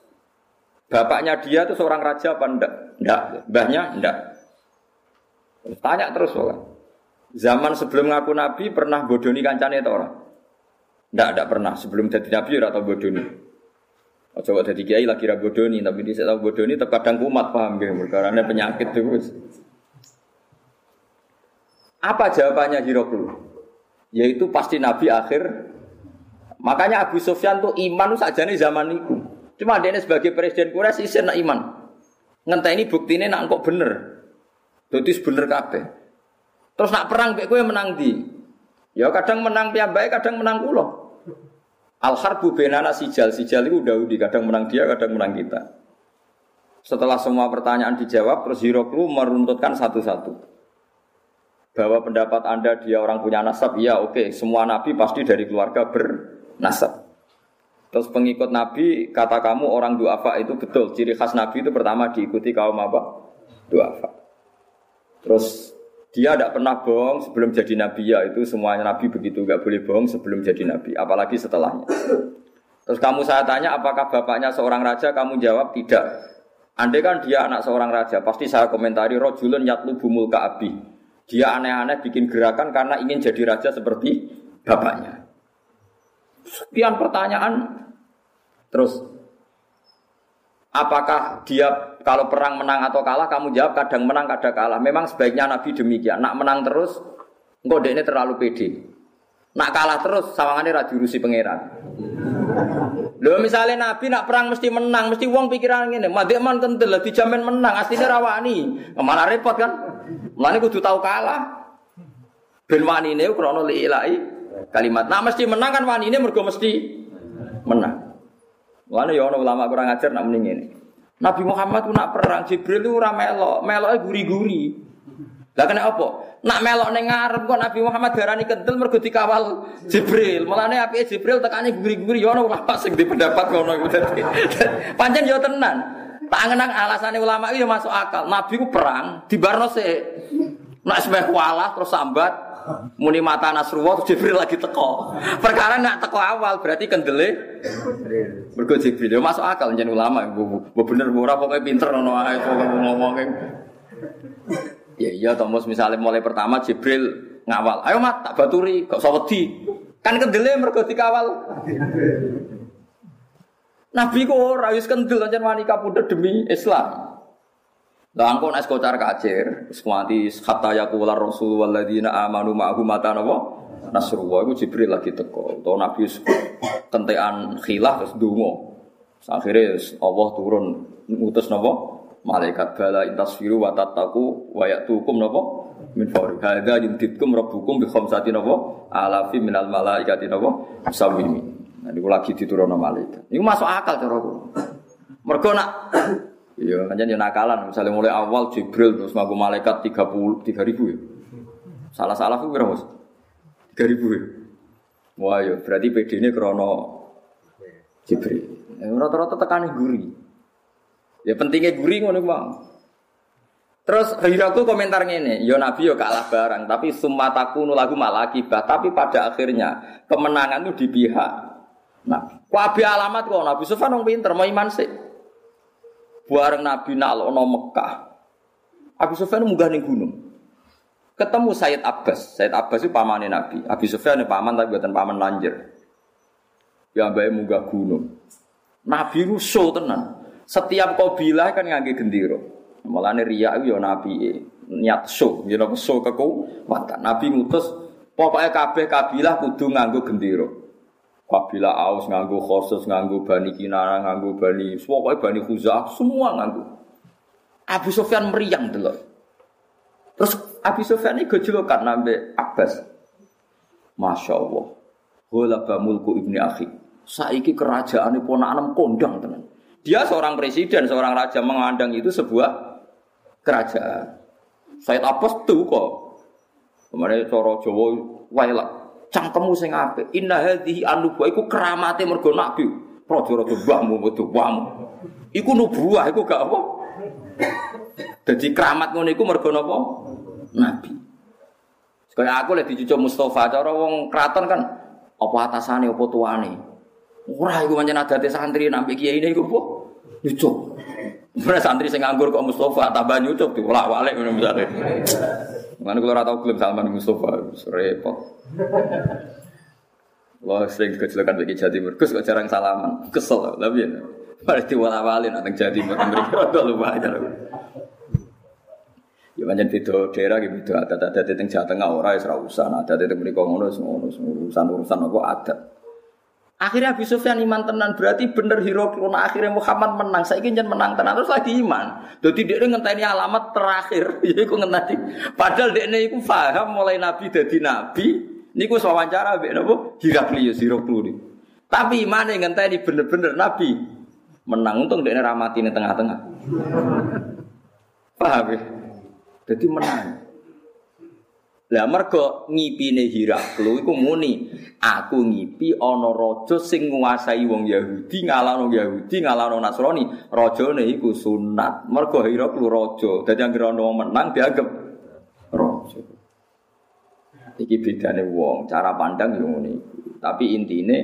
bapaknya dia itu seorang raja apa enggak? Enggak. Mbahnya enggak. Tanya terus orang. Zaman sebelum ngaku nabi pernah bodoni kancane itu orang? Tidak, tidak pernah. Sebelum jadi nabi atau bodoni. Coba jadi kiai lagi ra bodoni, tapi dia tahu bodoni terkadang kumat paham gitu, karena penyakit terus. Apa jawabannya Hiroklu? Yaitu pasti nabi akhir. Makanya Abu Sufyan tuh iman saja nih zaman itu. Cuma dia sebagai presiden Quraisy isin nak iman. Ngenteni buktine nak kok bener. Jadi bener kabeh. Terus nak perang kayak gue menang di. Ya kadang menang piyambake, kadang menang kula. Al harbu benana sijal, sijal itu udah di kadang menang dia, kadang menang kita. Setelah semua pertanyaan dijawab, terus Hiroklu meruntutkan satu-satu. Bahwa pendapat Anda dia orang punya nasab, iya oke, okay. semua nabi pasti dari keluarga bernasab. Terus pengikut nabi, kata kamu orang duafa itu betul. Ciri khas nabi itu pertama diikuti kaum apa? Duafa. Terus dia tidak pernah bohong sebelum jadi nabi ya itu semuanya nabi begitu nggak boleh bohong sebelum jadi nabi apalagi setelahnya. Terus kamu saya tanya apakah bapaknya seorang raja kamu jawab tidak. Andai kan dia anak seorang raja pasti saya komentari rojulun yatlu bumul kaabi. Dia aneh-aneh bikin gerakan karena ingin jadi raja seperti bapaknya. Sekian pertanyaan terus Apakah dia kalau perang menang atau kalah? Kamu jawab kadang menang, kadang kalah. Memang sebaiknya Nabi demikian. Nak menang terus, engkau ini terlalu pede. Nak kalah terus, sawangannya raju rusi pangeran. Lho misalnya Nabi nak perang mesti menang, mesti wong pikiran ngene, madhek man lah dijamin menang, aslinya rawani. Ke mana repot kan? Mulane kudu tahu kalah. Ben wanine krana liilai kalimat. Nah mesti menang kan wanine mergo mesti menang. Mulane ya ana ulama kurang ajar nak mending ngene. Nabi Muhammad ku nak perang Jibril itu ora melok, meloke guri-guri. Lah kena apa? Nak melok ning ngarep kok Nabi Muhammad darani kendel mergo dikawal Jibril. Mulane apike Jibril tekane guri-guri ya ono ulama sing di pendapat ngono iku dadi. Pancen yo tenan. Tak ngenang alasane ulama itu ya masuk akal. Nabi ku perang di sik. Nak semeh kualah terus sambat muni mata Nasrullah terus Jibril lagi teko. Perkara nak teko awal berarti kendele mergo Jibril. Ya masuk akal jeneng ulama. Bu bener ora pokoke pinter ngono ae ngomongke. Ya iya Thomas misalnya mulai pertama Jibril ngawal. Ayo mat tak baturi, kok usah wedi. Kan kendele mergo dikawal. Nabi kok ora wis kendel ancen wani kapundhut demi Islam. Lah angkon es kocar kacir, wis kuanti hatta yaqula rasul walladzina amanu ma'ahu mata napa? Nasrullah iku Jibril lagi teko. Utawa Nabi kentekan khilaf terus donga. Allah turun ngutus napa? Malaikat bala intasfiru wa tattaqu wa ya'tukum napa? Min fawri. Hadza yumditkum rabbukum bi khamsati napa? Alafi minal malaikati napa? Musawwimi nah niku lagi diturunno malaikat. Niku masuk akal cara aku mergo nak iya jadi nakalan. Misalnya mulai awal Jibril terus ngaku malaikat 30 3000 ya. Salah-salah ku kira Mas? 3000 ya. Wah ya berarti PD ini krono Jibril. Rata-rata tekan guri Ya pentingnya guri ngono bang. Terus Hiraku komentar ngene, yo Nabi yo kalah barang, tapi sumataku nulagu malah akibat. Tapi pada akhirnya kemenangan itu di pihak Nabi. Wabi alamat kok Nabi Sufyan wong pinter, mau iman sih. Bareng Nabi nalono Mekah. Abu Sufyan munggah ning gunung. Ketemu Sayyid Abbas. Sayyid Abbas itu pamannya Nabi. Abu Sufyan paman tapi buatan paman lanjir. Ya mbake munggah gunung. Nabi rusuh tenan. Setiap kabilah kan ngangge gendera. Mulane riya yo nabi niat show, yo napa show kekuatan. Nabi ngutus pokoknya kabeh kabilah kudu nganggo gendera. Kabilah Aus nganggo khusus nganggo Bani Kinana, nganggo Bani, pokoknya Bani Khuzah, semua nganggo. Abu Sufyan meriang delok. Terus Abu Sufyan ini gejolokan nambe Abbas. Masya Allah. Ghalaba mulku ibni akhi. Saiki kerajaan ini ponakan kondang tenan. Dia seorang presiden, seorang raja mengandang itu sebuah kerajaan. Said Abbas tuh kok. Kemarin coro Jawa wailak. Cangkemmu sing apik. Inna hadhihi anubuah iku keramate mergo nabi. Raja-raja mbahmu metu wamu. Iku nubuah iku gak apa. Jadi keramat ngono iku mergo napa? Nabi. Kayak aku lek dicucuk Mustafa cara wong kraton kan apa atasane apa tuane. Ora iku pancen adate santri nampi kiai ini apa? Nyucuk. Mana santri sing nganggur kok Mustafa tambah nyucuk diwolak-walik ngono misale. Mana kalau tau klaim Salman Mustafa repot. Wah sering kecelakaan bagi jadi Gus kok jarang salaman, kesel tapi ya. Pada diwala-walin nang jadi mereka rada lumayan. Ya pancen beda daerah gitu adat-adat teng Jawa Tengah ora wis ora usah, adat teng mriko ngono urusan urusan apa adat. Akhirnya Abu Sufyan iman tenan berarti bener hero krona akhirnya Muhammad menang. Saya ingin menang tenan terus lagi iman. Jadi dia ngenteni alamat terakhir. Iku ngenteni. Padahal dia ini paham mulai Nabi jadi Nabi. Niku wawancara mbek napa? Heraklius Heraklius. Tapi iman yang ngenteni bener-bener Nabi. Menang untung dia ramati ini tengah-tengah. Paham ya? Jadi menang. Lah mergo ngipine Hiraklu iku muni, aku ngipi ana raja sing nguasai wong Yahudi ngalahno Yahudi ngalahno Nasrani. Rajane iku sunat. Mergo Hiraklu raja. Dadi anggere ana wong menang dianggap raja. Iki bedane wong, cara pandang yo ngene iku. Tapi intine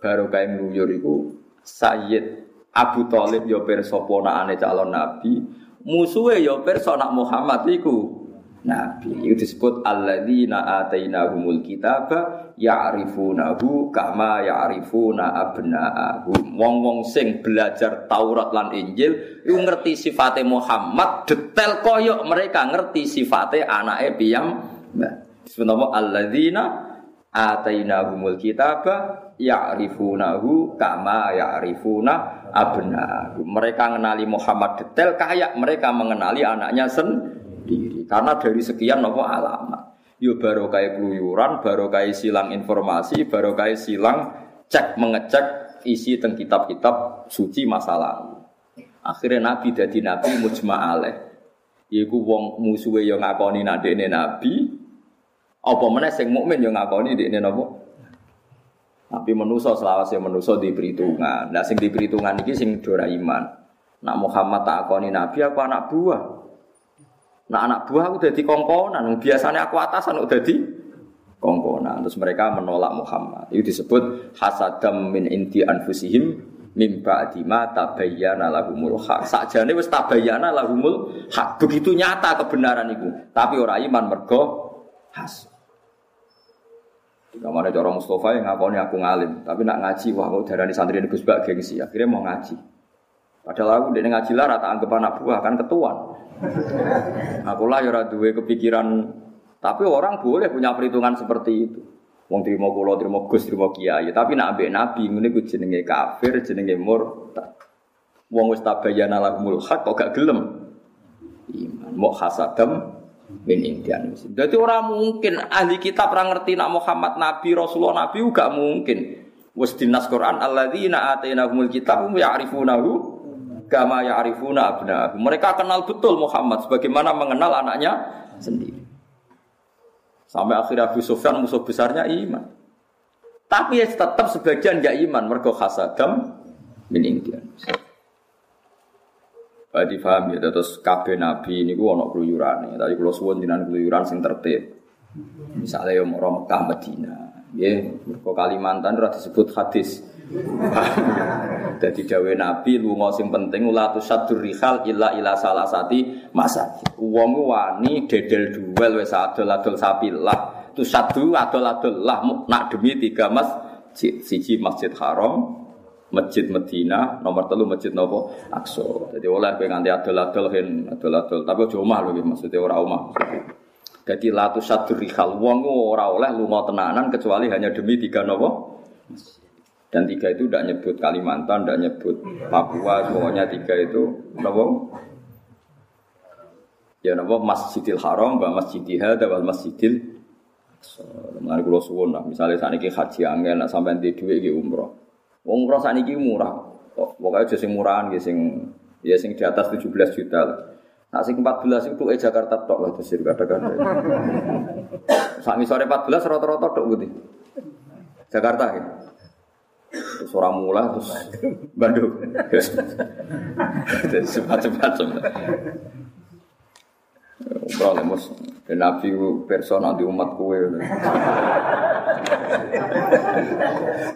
baru kae ngluyur iku Sayyid Abu Thalib yo pirsa ponakane calon nabi, musuhe yo pirsa nak Muhammad iku nabi. Itu disebut alladzina atainahumul kitaba ya'rifunahu kama ya'rifuna abna'ahum. Wong-wong sing belajar Taurat lan Injil iku ngerti sifate Muhammad detail koyok mereka ngerti sifate anake piyam. Sebenarnya alladzina atainahumul kitaba ya'rifunahu kama ya'rifuna abna. Mereka mengenali Muhammad detail kayak mereka mengenali anaknya sendiri. Karena dari sekian nopo alamat. Yo baru kayak keluyuran, kayak silang informasi, baru kayak silang cek mengecek isi teng kitab-kitab suci masa lalu. Akhirnya Nabi jadi Nabi mujma alaih. Iku wong musuhe yang ngakoni nadekne Nabi, apa mana sing mukmin yang ngakoni dekne napa? Tapi menuso selawase menuso di perhitungan. Nah sing di perhitungan iki sing dora iman. Nak Muhammad tak akoni Nabi aku anak buah. Nak anak buah aku dadi kongkonan. Biasanya aku atasan udah di kongkonan. Terus mereka menolak Muhammad. Itu disebut hasadam min inti anfusihim mimba dima tabayyana lahumul hak. Sakjane wis tabayyana lahumul hak. Begitu nyata kebenaran itu. Tapi orang iman mergo has. Kamane cara Mustafa yang ngakoni aku ngalim, tapi nak ngaji wah kok darani santri Gus Bak gengsi. Akhirnya mau ngaji. Padahal aku dene ngaji lah rata anggap anak buah kan ketuan. Aku lah ya duwe kepikiran tapi orang boleh punya perhitungan seperti itu. Wong trimo kula, trimo Gus, trimo kiai, tapi nak ambek nabi ngene ku jenenge kafir, jenenge murtad. Wong wis tabayyana lahumul haq kok gak gelem. Iman mau hasadam min indian. Jadi orang mungkin ahli kitab orang ngerti nak Muhammad nabi, Rasulullah nabi gak mungkin. Wis dinas Quran alladzina atainahumul kitab ya'rifunahu kama ya'rifuna abna'ahum. Mereka kenal betul Muhammad sebagaimana mengenal anaknya sendiri. Sampai akhirnya Abu Sufyan musuh besarnya iman. Tapi ya tetap sebagian gak iman. Mereka hasadam min indian. Berarti paham ya, terus Nabi ini gua ono keluyuran Tapi kalau suwon jinan keluyuran sing tertib. Misalnya yang mau Mekah Medina, ya, Kalimantan udah disebut hadis. Jadi dawe Nabi lunga sing penting ula tusadur rihal illa ila salasati masa. Wong wani dedel duel wis adol-adol sapilah. Tusadu adol-adol lah nak demi tiga mas siji Masjid Haram, Masjid Medina, nomor telu Masjid Nopo Aqsa. Jadi oleh kowe nganti adol-adol adol-adol, tapi aja omah lho maksudnya ora omah. Jadi latu sadur rihal wong ora oleh lunga tenanan kecuali hanya demi tiga nopo dan tiga itu tidak nyebut Kalimantan, tidak nyebut Papua, pokoknya tiga itu nopo ya nopo Masjidil Haram, bah Masjidil Hada, wal Masjidil Mengenai kulo suwun lah, misalnya saat ini haji angin, nak sampai di duit di umroh. Umroh saat ini murah, pokoknya jadi murahan, gitu, sing ya sing di atas 17 juta lah. Nah, sing 14 itu eh Jakarta tok lah, sih kata-kata. Saat sore 14 rata-rata tok gitu. Jakarta ya. Terus orang mula terus Bandung. Jadi semacam-macam. Umrah lah mus. Dan Nabi personal di umat kue.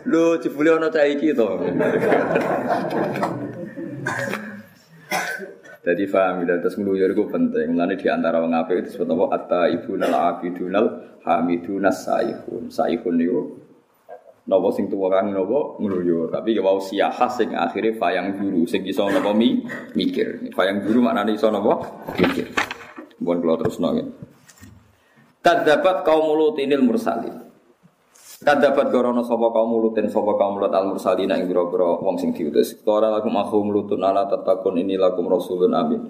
Lo cipuli ono cai gitu. Jadi faham dan terus meluyur itu penting. Mulane di antara wong apik itu disebut apa? Atta ibunal abidunal hamidunas saihun. Saihun itu Nopo sing tuwa kang nopo ngluyur, tapi ya wau siyaha sing akhire fayang guru sing iso nopo mi mikir. Fayang guru maknane iso nopo mikir. Bukan kalau terus nongin. Kadapat kaum mulutinil mursalin. Kadapat gorono sapa kaum mulutin sapa kaum mulut al mursalin ing biro-biro wong sing diutus. Qala lakum akhu mulutun ala tatakun ini lakum rasulun amin.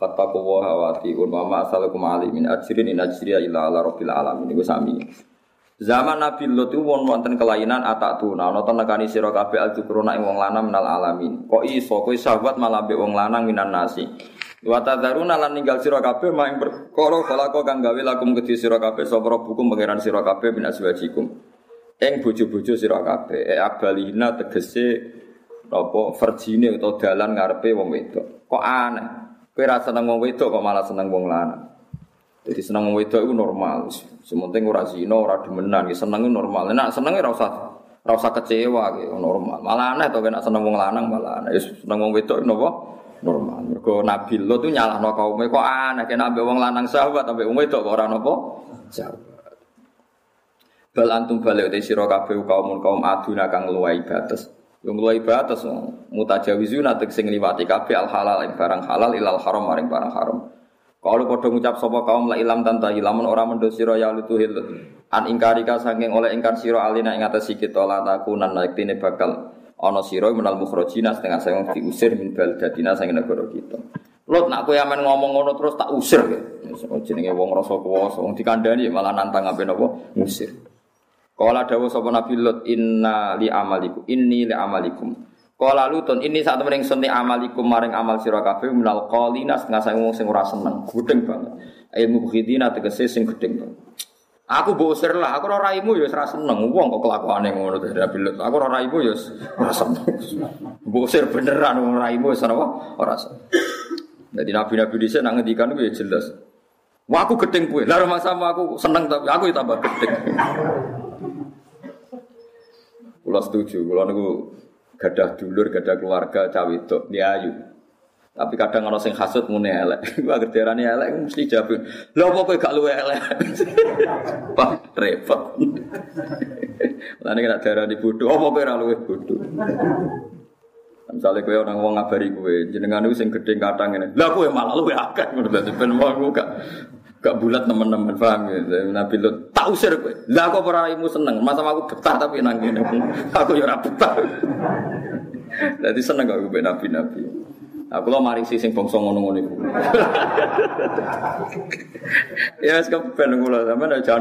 Fattaku wa hawati un wa ma asalakum alimin ajrin in ajriya illa ala rabbil alamin. Iku sami. Zaman Nabi Lot itu won wonten kelainan atak tuna, nonton nekani sira kabeh aljukruna ing wong lanang minal alamin. Kok iso kowe sahabat malah mbek wong lanang minan nasi. Wa tadzaruna lan ninggal sira kabeh mak perkara kala kang gawe lakum kedhi sira kabeh sapa bukum pangeran sira kabeh bin aswajikum. Ing bojo-bojo sira kabeh, e abalina tegese apa verjine utawa dalan ngarepe wong wedok. Kok aneh. Kowe ra seneng wong wedok kok malah seneng wong lanang. Jadi seneng wong wedok itu normal. Sementing ora zina, ora demenan, seneng itu normal. Nek seneng ora usah ora usah kecewa gitu, normal. Malah aneh to nek seneng wong lanang malah aneh. Seneng wong wedok napa? Normal. Mergo Nabi lo tuh nyalahno kaume kok aneh kena ambek wong lanang sahabat ambek wong wedok kok ora napa? Sahabat. Bal antum balik te sira kabeh kaum kaum aduna kang luwai batas. Yang luwai batas mutajawizuna tek sing liwati kabeh al halal ing barang halal ilal haram maring barang haram. Kalau padha ngucap sapa kaum la ilam tanta ilamun ora mendo sira ya lutuhil an ingkarika saking oleh ingkar sira alina ing atas kita la takunan tine bakal ana sira menal mukhrajina setengah saya diusir min baldatina saking negara kita. Lot nak kowe amen ngomong ngono terus tak usir. Jenenge wong rasa kuwasa, wong dikandani malah nantang napa ngusir. Kala dawuh sapa Nabi Lut inna li amalikum inni li amalikum Kala lutun ini saat temen ingsun amalikum maring amal sira kabeh minal qalina setengah saya wong sing ora seneng, gedeng banget. Ilmu khidina tegese sing gedeng. Aku bosir lah, aku ora raimu ya ora seneng. Wong kok kelakuane ngono to bilut. Aku ora raimu ya ora seneng. Bosir beneran wong raimu wis ora ora seneng. Jadi nabi-nabi dhisik nang ngendikan ya jelas. Wah aku gedeng kowe. Lah sama aku seneng tapi aku ya tambah gedeng. Kula setuju, kula niku gadah dulur, gadah keluarga cawe itu, dia ayu. Tapi kadang orang sing hasut mune elek. Gua gerderane elek mesti jawab. Lho apa kowe gak luwe elek? Pak repot. Lah nek darani bodoh, apa kowe ora luwe bodoh? Misalnya kowe orang ngomong ngabari kowe, jenengan itu sing gedhe katang ngene. Lah kowe malah luwe akeh ngono dadi ben mau gak gak bulat teman-teman paham ya Nabi Lut tak usir kowe lah kok seneng masa aku betah tapi nang ngene aku ya betah dadi seneng gak gue nabi-nabi. Aku lo mari sing bangsa ngono-ngono iku. Ya wis kepen kula. Sampean aja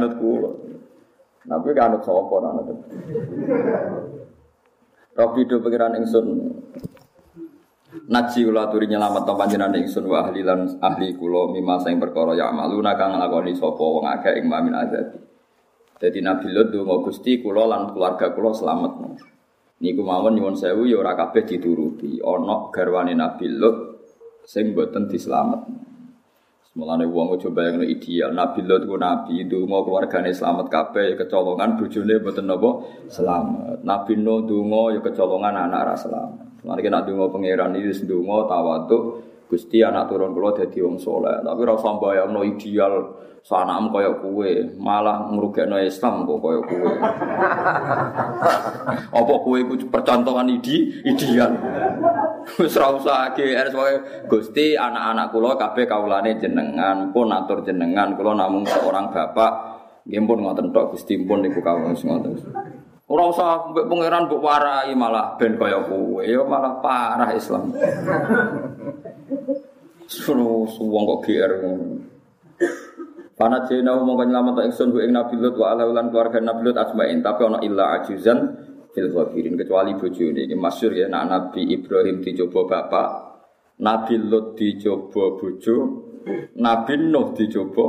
Nabi kan anut sapa anut? Rabbi do pikiran ingsun. Naji kula aturi nyelamet to panjenengan ingsun wa ahli lan ahli kula mimma sing perkara ya amaluna kang nglakoni sapa wong akeh ing mamin azabi. Dadi Nabi Lut donga Gusti kula lan keluarga kula selamat. Niku mawon nyuwun sewu ya ora kabeh dituruti. Ana garwane Nabi Lut sing boten dislamet. Mulane wong aja bayangno ideal. Nabi Lut ku nabi, donga keluargane selamat kabeh kecolongan bojone boten napa selamat. Nabi Nuh donga ya kecolongan anak ra selamat. Mari kita dungo pangeran ini sedungo tawatu Gusti anak turun kula dadi wong soleh. Tapi ora usah bayangno ideal sanam kaya kue, malah ngrugekno Islam kok kaya kue. Apa kue iku percontohan ide ideal. Wis ora usah wae Gusti anak-anak kula kabeh kawulane jenengan, pun atur jenengan, kula namung seorang bapak. Nggih pun ngoten tok Gusti pun niku kawula ngoten. Ora usah mbek pangeran mbok warai malah ben kaya kowe, ya malah parah Islam. Suruh wong kok GR ngono. Pana jena mongko nyelamet ingsun ku ing Nabi Lut wa ala ulan keluarga Nabi Lut asmain tapi ana illa ajuzan fil ghafirin kecuali bojone iki masyhur ya nak Nabi Ibrahim dicoba bapak, Nabi Lut dicoba bojo, Nabi Nuh dicoba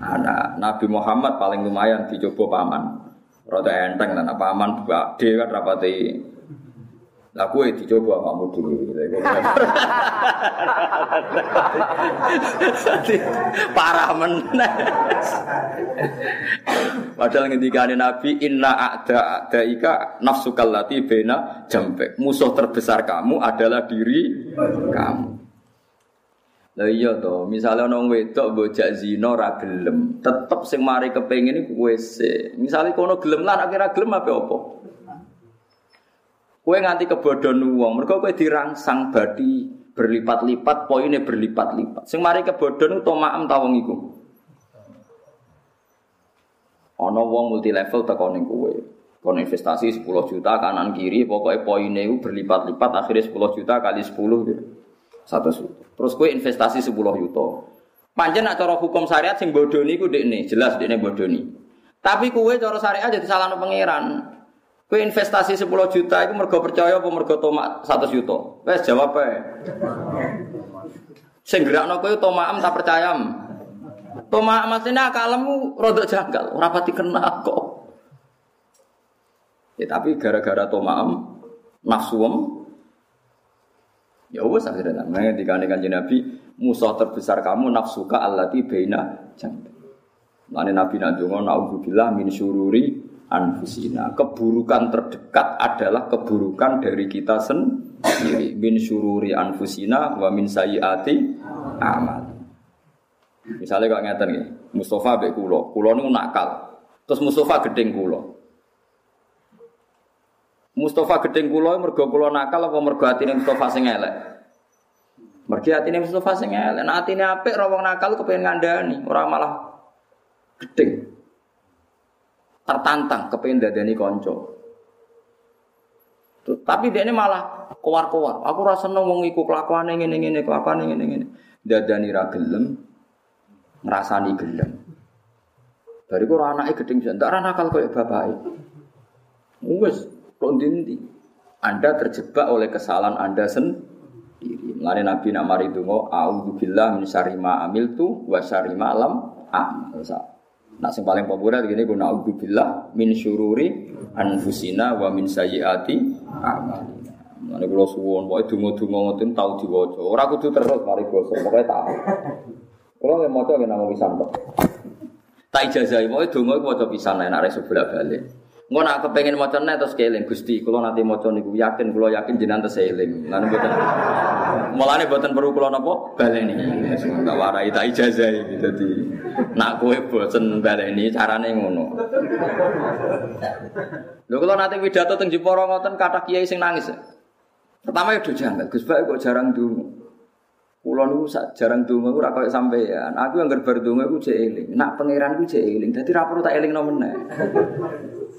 anak, Nabi Muhammad paling lumayan dicoba paman. Rada enteng dan apa aman buka D kan rapati. Lah kue dicoba kamu dulu. Parah meneh. Padahal ngendikane Nabi inna a'da a'daika nafsukal lati bena jambek. Musuh terbesar kamu adalah diri kamu. Lah iya to, misale ana wedok bojak zina ora gelem, tetep sing mari kepengin iku kowe sik. Misale kono gelem lan akhirnya gelem apa apa? Kowe nganti kebodohan wong, mergo kowe dirangsang badi berlipat-lipat, poinnya berlipat-lipat. Sing mari kebodohan to maem ta wong iku. Ana wong multi level teko ning kowe. Kon investasi 10 juta kanan kiri, pokoknya poinnya itu berlipat-lipat, akhirnya 10 juta kali 10 gitu. Satu juta. Terus kue investasi sepuluh juta. Panjen nak cara hukum syariat sing bodoni ku nih jelas nih bodoni. Tapi kue cara syariat jadi salah pangeran. Kue investasi 10 juta itu mergo percaya apa mergo tomak 100 juta? Wes jawab ae. Sing gerakno kowe tomaam tak percaya. Tomak maksudnya akalmu rodok janggal, ora pati kena kok. Ya tapi gara-gara tomaam nafsuem Ya wes akhirnya namanya dikane kanjeng Nabi musuh terbesar kamu nafsuka allati baina jambi. Lane Nabi nak donga naudzubillah min syururi anfusina. Keburukan terdekat adalah keburukan dari kita sendiri. Min syururi anfusina wa min sayyiati amal. Misalnya kok ngeten nggih, Mustafa mbek kula, kula niku nakal. Terus Mustafa gedeng kula. Mustafa gedeng kula mergo kula nakal apa mergo atine Mustafa sing elek? Mergi atine Mustafa sing elek, nek atine apik ora wong nakal kepengin ngandani, ora malah gedeng. Tertantang kepengin dadani kanca. Tapi dia ini malah keluar-keluar. Aku rasa seneng wong iku kelakuane ngene-ngene, kelakuane ngene-ngene. Dadani ra gelem, ngrasani gelem. Bariku ora anake gedeng jan, ora nakal koyo bapake. Wes, kok Anda terjebak oleh kesalahan Anda sendiri diri. Mulane Nabi nak mari donga auzubillah min syarri ma amiltu wa syarri ma lam amal. Nah sing paling populer gini guna auzubillah min syururi anfusina wa min sayyiati a'malina. Mulane kula suwun pokoke donga-donga ngoten tau diwaca. Ora kudu terus mari basa, pokoke tau. Kula nek maca nggih namung pisan kok. Tak ijazahi pokoke donga iku maca pisan nek arek sebelah balik. Engko nak kepengin maca nek terus keling Gusti, kula nanti maca niku yakin kula yakin jenengan tesih eling. Lan mboten Mulane mboten perlu kula napa baleni. Tak warai tak ijazah iki dadi nak kowe boten baleni carane ngono. Lho kula nanti pidato teng Jepara ngoten kathah kiai sing nangis. Pertama ya janggal, Gus Bae kok jarang dungu. Kulo niku jarang donga ora koyo sampean. Aku yang gerbar donga iku jek eling. Nak pangeran ku jek eling. Dadi ra perlu tak elingno meneh.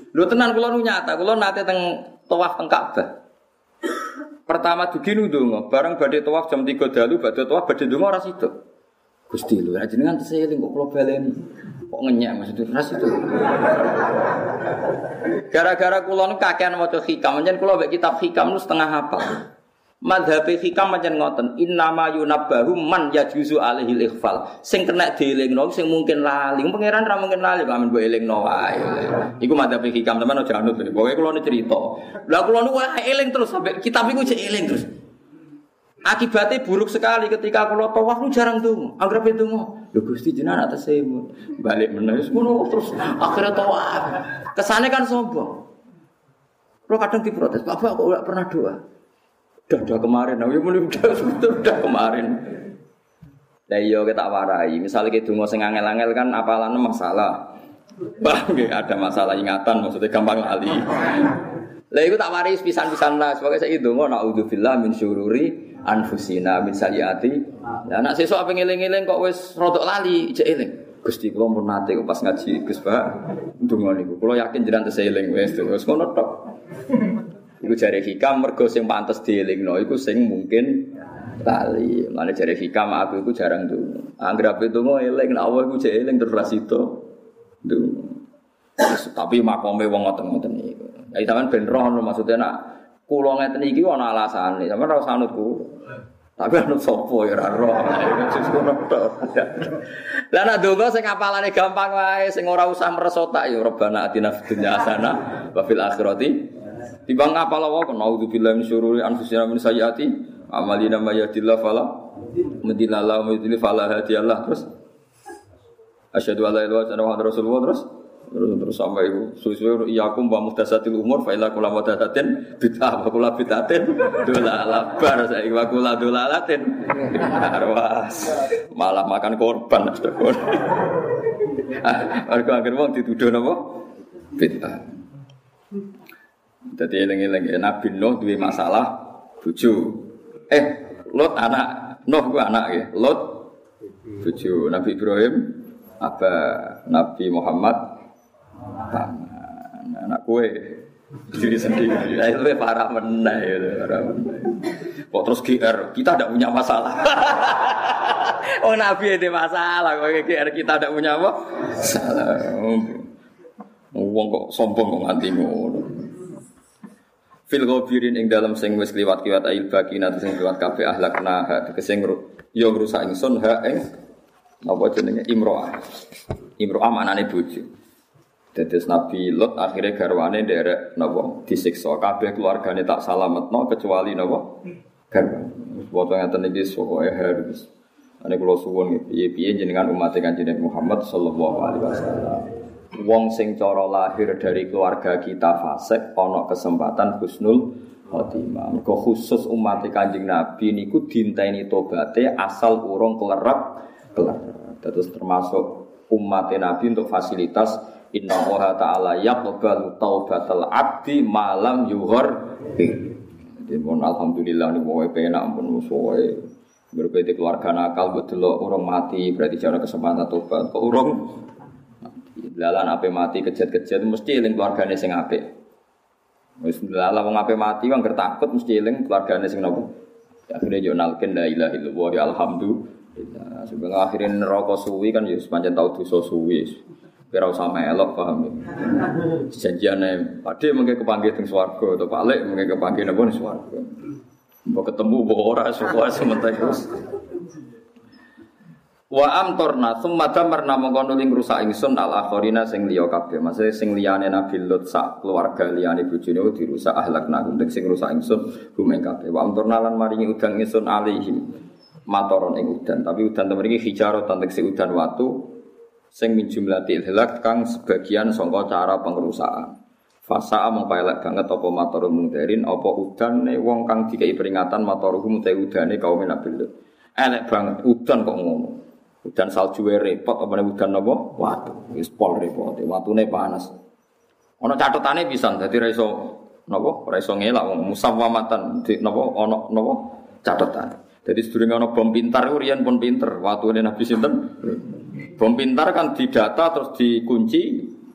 Lho tenan kula nu nyata, kula nate teng tawaf teng Ka'bah. Pertama dugi nu donga, bareng badhe tawaf jam 3 dalu, badhe tawaf badhe donga ora sida. Gusti lho, jenengan teseling kok kula baleni. Kok ngenyek maksudnya ras itu. Gara-gara kula nu kakean maca hikam, njen kula mbek kitab hikam nu setengah hafal. Madhab hikam macam ngoten, innama yunabbahu man yajuzu alaihi ikhfal. Sing kena dielingno sing mungkin lali. Pangeran ra mungkin lali, amin mbok elingno wae. Iku madhab hikam teman aja anut. Pokoke kula nu cerita. Lah kula nu wae eling terus sampai kitab iku cek eling terus. Akibatnya buruk sekali ketika kalau tawaf lu jarang tuh, anggap itu mau. Lu gusti jenah atas semut, balik menangis ngono terus akhirnya tawaf. Kesannya kan sombong. Lo kadang diprotes, bapak kok gak pernah doa. Udah, udah kemarin, nah, ya udah, udah, udah kemarin. Lah iya kita warai, misalnya kita dungo sing angel-angel kan apalan masalah. Bah, ada masalah ingatan, maksudnya gampang lali. Lah itu tak waris pisan-pisan lah, sebagai saya dongo naudzubillah min syururi anfusina min sayyiati. Lah nak sesuk apa ngeling-eling kok wis rodok lali, ijek eling. Gusti kula pun nate pas ngaji Gus Pak ndonga niku. Kula yakin jenengan tesih eling wis wis ngono tok. Iku jare hikam mergo sing pantes dielingno iku sing mungkin tali. Mane jare hikam aku iku jarang tuh. Angger ape donga eling nek Allah iku jek eling terus ra sida. Tapi makome wong ngoten-ngoten iku. Ya sampean ben roh maksudnya nak kula ngeten iki ana alasane. Sampeyan ora usah anut Tapi anut sapa ya ora roh. Lah nek donga sing apalane gampang wae, sing ora usah meresotak ya Rabbana atina fid dunya hasanah akhirati Timbang apa lawa kon naudzubillahi min syururi anfusina min sayyiati amalina may yahdillahu fala mudhillalah wa yudhlil fala hadiyalah terus? Asyhadu alla ilaha illallah wa rasulullah. Terus? Terus terus sampai itu susu iyakum wa muhdasatil umur fa ila kula muhdasatin bid'ah wa kula bid'atin dolalabar saya wa kula dolalatin. Arwas. Malah makan korban Mergo akhir wong dituduh napa? Bid'ah jadi eling-eling ya Nabi Nuh duwe masalah bojo. Eh, Lot anak, Nuh ku anak ya. Lot bojo. Nabi Ibrahim apa Nabi Muhammad paman. Anak kue diri sendiri. Nah, itu parah meneh itu, parah meneh. Kok terus GR, kita tidak punya masalah. oh Nabi ada masalah, kok GR kita tidak punya apa? Salah. Wong kok sombong kok nganti ngono. Fil ghabirin ing dalam sing wis kliwat kiwat ail bakina sing kliwat kabeh ahlakna ha tegese yo ngrusak ingsun ha ing apa jenenge imroah. Imroah maknane bojo. Dadi Nabi Lot akhirnya garwane derek napa disiksa kabeh keluargane tak salametno kecuali napa garwane. Foto ngaten iki pokoke harus. Ane kula suwun piye-piye jenengan umat Kanjeng Muhammad sallallahu alaihi wasallam wong sing cara lahir dari keluarga kita fasik ana kesempatan husnul khotimah. Mergo khusus umat Kanjeng Nabi niku dinteni tobaté asal urung klerak klerak. Terus termasuk umat Nabi untuk fasilitas Inna Allah Ta'ala yaqbalu taubatal abdi malam yuhor Jadi mohon Alhamdulillah ini mau penak pun musuhnya Berbeda keluarga nakal betul orang mati berarti jangan kesempatan tobat. Kok orang Lalan ape mati kejat-kejat mesti eling keluargane sing apik. Wis lalah wong ape mati wong takut mesti eling keluargane sing nopo. Akhirnya yo nalken la ilaha illallah ya alhamdulillah. Sebelum akhirin neraka suwi kan ya sepanjang tau dosa suwi. Kira usah melok paham ya. Janjiane pade mengke kepanggih teng swarga atau balik mengke kepanggih napa ning swarga. Mbok ketemu mbok ora suka sementara. Wa amtorna summa damarna mongko nuli ngrusak ingsun al akhirina sing liya kabeh. Maksudnya sing liyane Nabi Lut sak keluarga liyane bojone dirusak ahlakna untuk sing rusak ingsun gumeng kabeh. Wa amtorna lan maringi udan ingsun alaihim matoron ing udan. Tapi udan temen iki hijarah tegese udan watu sing min jumlatil hilak kang sebagian sangka cara pengrusakan. Fasa among paelek banget apa matorun mungdarin apa udane wong kang dikai peringatan matoruhum te udane kaum Nabi Lut. Elek banget udan kok ngono. Udan salju repot apa nih udan apa? Watu. Wis pol repot. Watune panas. Ono catatane bisa dadi ra iso napa? Ra iso ngelak wong musawamatan di napa ono napa. Jadi sedurunge ono bom pintar iku riyen pun pinter. Watune Nabi sinten? Bom pintar kan didata terus dikunci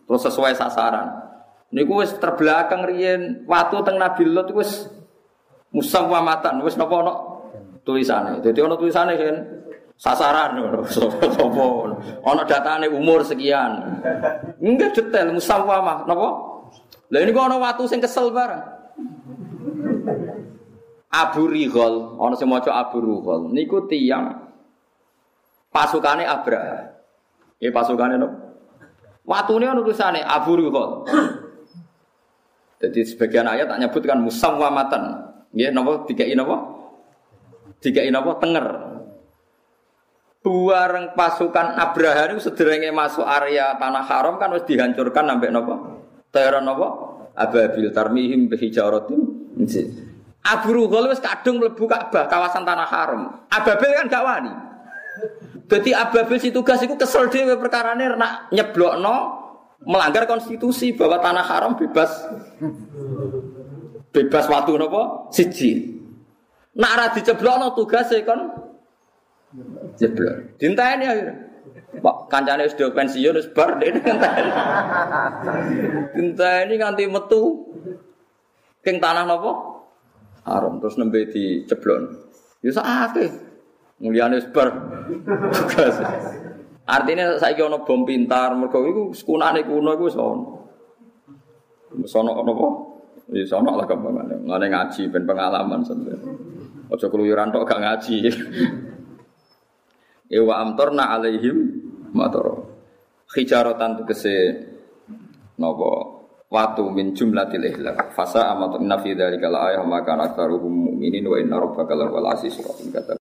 terus sesuai sasaran. Niku wis terbelakang riyen watu teng Nabi Lot wis musawamatan wis napa ono tulisane. Jadi ono tulisane kan sasaran. Sapa ana datane umur sekian. Enggak detail musawamah napa? Lha ini kok ana watu sing kesel bareng? Abu Rihol ana sing maca Abu Rihol niku tiyang pasukane Abraha ya pasukane no watune ana tulisane Abu Rihol jadi sebagian ayat tak nyebutkan musawamatan nggih napa? Dikai napa? Dikai napa? Tenger Buareng pasukan Abraha itu sederenge masuk area tanah haram kan harus dihancurkan sampai nopo? Teror nopo? Ababil tarmihim bihijaratim. Abu Ruhul wis kadung mlebu Ka'bah kawasan tanah haram. Ababil kan gak wani. Jadi Ababil si tugas itu kesel dhewe perkarane nak nyeblokno melanggar konstitusi bahwa tanah haram bebas bebas waktu nopo siji. Nak ra diceblokno tugase kon Jeblok. Dinteni akhirnya. Pak kancane wis do pensiun wis bar dene ngenteni. Dinteni nganti metu king tanah napa? Haram terus nembe diceblon. Ya sakake. Mulyane wis bar. Artinya saiki ana bom pintar mergo iku sekunane kuno iku wis ono. Wis ono napa? Wis ono lah kembangan. Ngene ngaji ben pengalaman sampeyan. Aja keluyuran tok gak ngaji. Ewa amtorna alaihim matoro. Hijaratan tegese nopo watu min jumlatil ihlak. Fasa amat inna fi dzalika la ayah maka aktsaruhum mu'minin wa inna rabbaka rahim kata